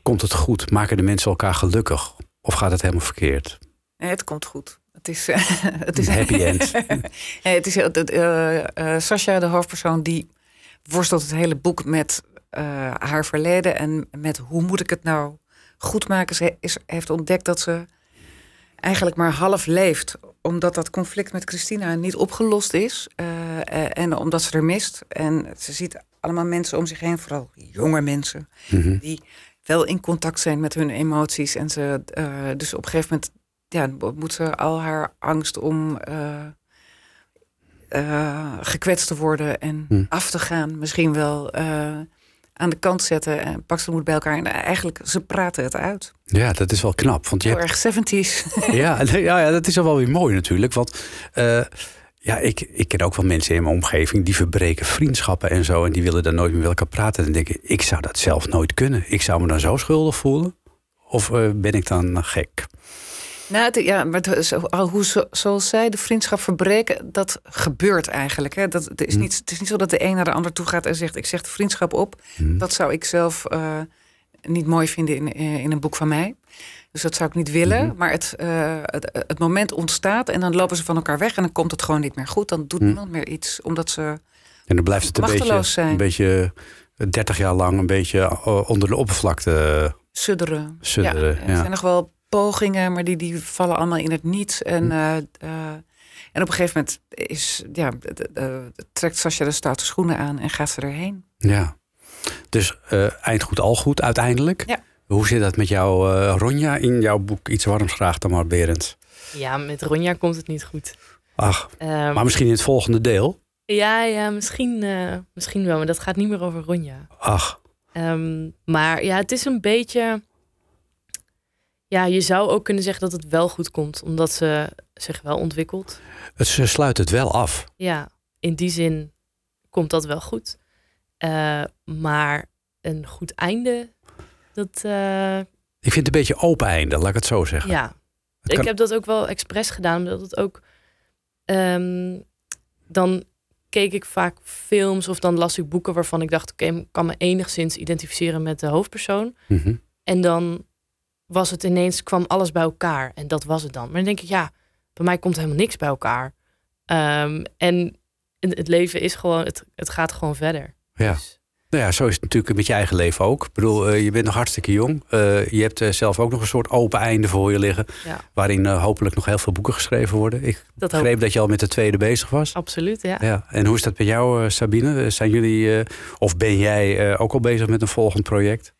Speaker 3: Komt het goed? Maken de mensen elkaar gelukkig? Of gaat het helemaal verkeerd?
Speaker 4: Nee, het komt goed. Het is, <laughs> het is
Speaker 3: Een happy end. <laughs>
Speaker 4: nee, het is Sascha, de hoofdpersoon, die worstelt het hele boek met eh, haar verleden en met hoe moet ik het nou goed maken. Ze is, heeft ontdekt dat ze eigenlijk maar half leeft, omdat dat conflict met Christina niet opgelost is eh, eh, en omdat ze er mist. En ze ziet allemaal mensen om zich heen, vooral jonge mensen,
Speaker 3: Mhm.
Speaker 4: die wel in contact zijn met hun emoties. En ze dus op een gegeven moment ja, moet ze al haar angst om gekwetst te worden en
Speaker 3: Hm.
Speaker 4: af te gaan, misschien wel aan de kant zetten en pak ze moed bij elkaar. En eigenlijk, ze praten het uit.
Speaker 3: Ja, dat is wel knap. Want je
Speaker 4: Heel
Speaker 3: hebt
Speaker 4: erg 70s. <laughs>
Speaker 3: ja, ja, ja, dat is al wel weer mooi natuurlijk. Want eh, ja, ik, ik ken ook wel mensen in mijn omgeving die verbreken vriendschappen en zo. En die willen dan nooit meer met elkaar praten. En dan denk ik, ik zou dat zelf nooit kunnen. Ik zou me dan zo schuldig voelen. Of eh, ben ik dan gek?
Speaker 4: Nou, het- ja, maar het- zo, al hoe, zo- zoals zij de vriendschap verbreken, dat gebeurt eigenlijk. Hè. Dat, het, is
Speaker 3: Hm.
Speaker 4: niet, het is niet zo dat de een naar de ander toe gaat en zegt: Ik zeg de vriendschap op.
Speaker 3: Hm.
Speaker 4: Dat zou ik zelf eh, niet mooi vinden in, eh, in een boek van mij. Dus dat zou ik niet willen.
Speaker 3: Mhm.
Speaker 4: Maar het, eh, het, het moment ontstaat en dan lopen ze van elkaar weg en dan komt het gewoon niet meer goed. Dan doet
Speaker 3: Hm.
Speaker 4: niemand meer iets, omdat ze.
Speaker 3: En dan blijft het een beetje,
Speaker 4: zijn.
Speaker 3: een beetje eh, 30 jaar lang een beetje onder de oppervlakte
Speaker 4: Sudderen.
Speaker 3: sudderen.
Speaker 4: Ja, er
Speaker 3: Ja.
Speaker 4: zijn nog wel pogingen, maar die, die vallen allemaal in het niets. En,
Speaker 3: Hm.
Speaker 4: eh, eh, en op een gegeven moment is, ja, trekt Sascha de stoute schoenen aan en gaat ze erheen.
Speaker 3: Ja. Dus eh, eind goed, al goed uiteindelijk.
Speaker 4: Ja.
Speaker 3: Hoe zit dat met jou, eh, Ronja, in jouw boek Iets warms graag, Tamar Berends?
Speaker 5: Ja, met Ronja komt het niet goed.
Speaker 3: Ach,
Speaker 5: Ehm,
Speaker 3: maar misschien in het volgende deel.
Speaker 5: Ja, ja misschien, eh, misschien wel, maar dat gaat niet meer over Ronja.
Speaker 3: Ach,
Speaker 5: Ehm, maar ja, het is een beetje. Ja, je zou ook kunnen zeggen dat het wel goed komt, omdat ze zich wel ontwikkelt.
Speaker 3: het, ze sluit het wel af.
Speaker 5: Ja, in die zin komt dat wel goed. Eh, maar een goed einde, dat. eh,
Speaker 3: Ik vind het een beetje open einde, laat ik het zo zeggen.
Speaker 5: ja.
Speaker 3: Het
Speaker 5: Ik
Speaker 3: kan-
Speaker 5: heb dat ook wel expres gedaan, omdat het ook. ehm, dan keek ik vaak films of dan las ik boeken waarvan ik dacht: oké, ik kan me enigszins identificeren met de hoofdpersoon.
Speaker 3: Mhm.
Speaker 5: En dan was het ineens, kwam alles bij elkaar. En dat was het dan. Maar dan denk ik, ja, bij mij komt helemaal niks bij elkaar. Ehm, en het leven is gewoon, het, het gaat gewoon verder.
Speaker 3: Ja.
Speaker 5: Dus,
Speaker 3: Nou ja, zo is het natuurlijk met je eigen leven ook. Ik bedoel, eh, je bent nog hartstikke jong. Eh, je hebt eh, zelf ook nog een soort open einde voor je liggen.
Speaker 5: ja,
Speaker 3: Waarin hopelijk nog heel veel boeken geschreven worden. Ik
Speaker 5: dat
Speaker 3: begreep dat je al met de tweede bezig was.
Speaker 5: Absoluut, ja.
Speaker 3: Ja. En hoe is dat bij jou, Sabine? Zijn jullie, of ben jij ook al bezig met een volgend project?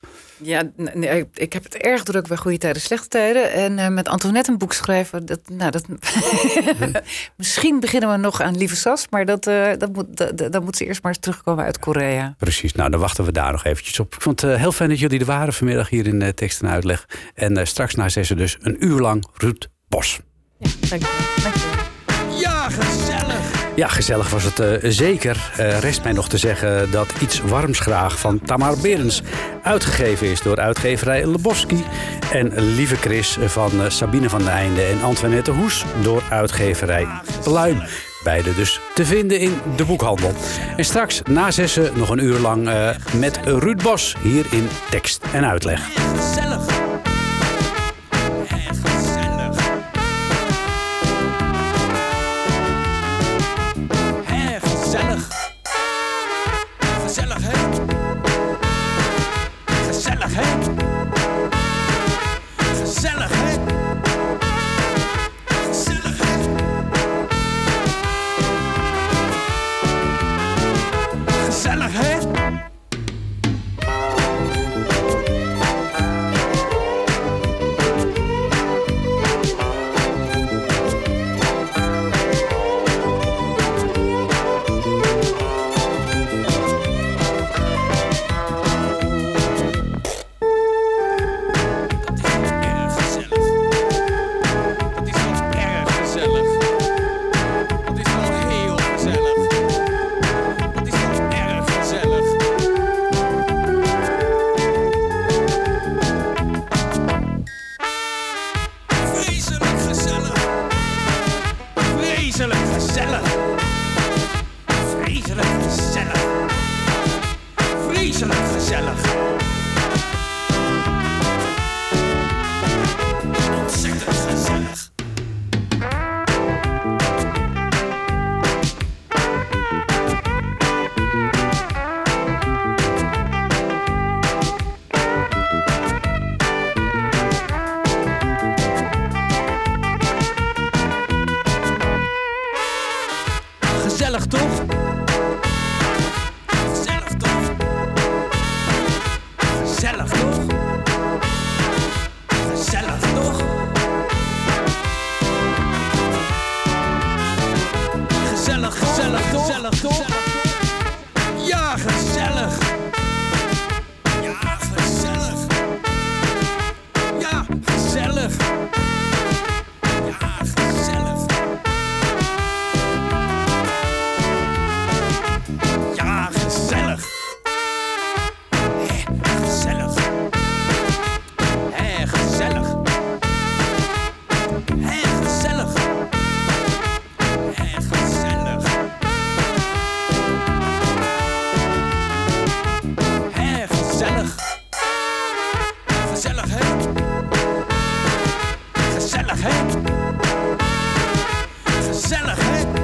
Speaker 4: Ja, nee, ik- heb het erg druk bij Goede Tijden, Slechte Tijden. En eh, met Antoinette een boek schrijven. Dat, nou, dat, <laughs> Misschien beginnen we nog aan Lieve Sas. Maar dat, eh, dat moet, dat, moet ze eerst maar eens terugkomen uit Korea.
Speaker 3: Precies, nou dan wachten we daar nog eventjes op. Ik vond het eh, heel fijn dat jullie er waren vanmiddag hier in tekst en uitleg. En eh, straks na zessen dus een uur lang Ruud Bos.
Speaker 5: ja dank je. Dank je.
Speaker 7: Ja, gezellig.
Speaker 3: Ja, gezellig was het eh, zeker. Eh, rest mij nog te zeggen dat Iets Warms Graag van Tamar Berens uitgegeven is door uitgeverij Leboski. En Lieve Chris van eh, Sabine van den Einde en Antoinette Hoes door uitgeverij Pluim. Beide dus te vinden in de boekhandel. En straks na zessen nog een uur lang met Ruud Bos hier in tekst en uitleg.
Speaker 7: Gezellig. gezellig, hè?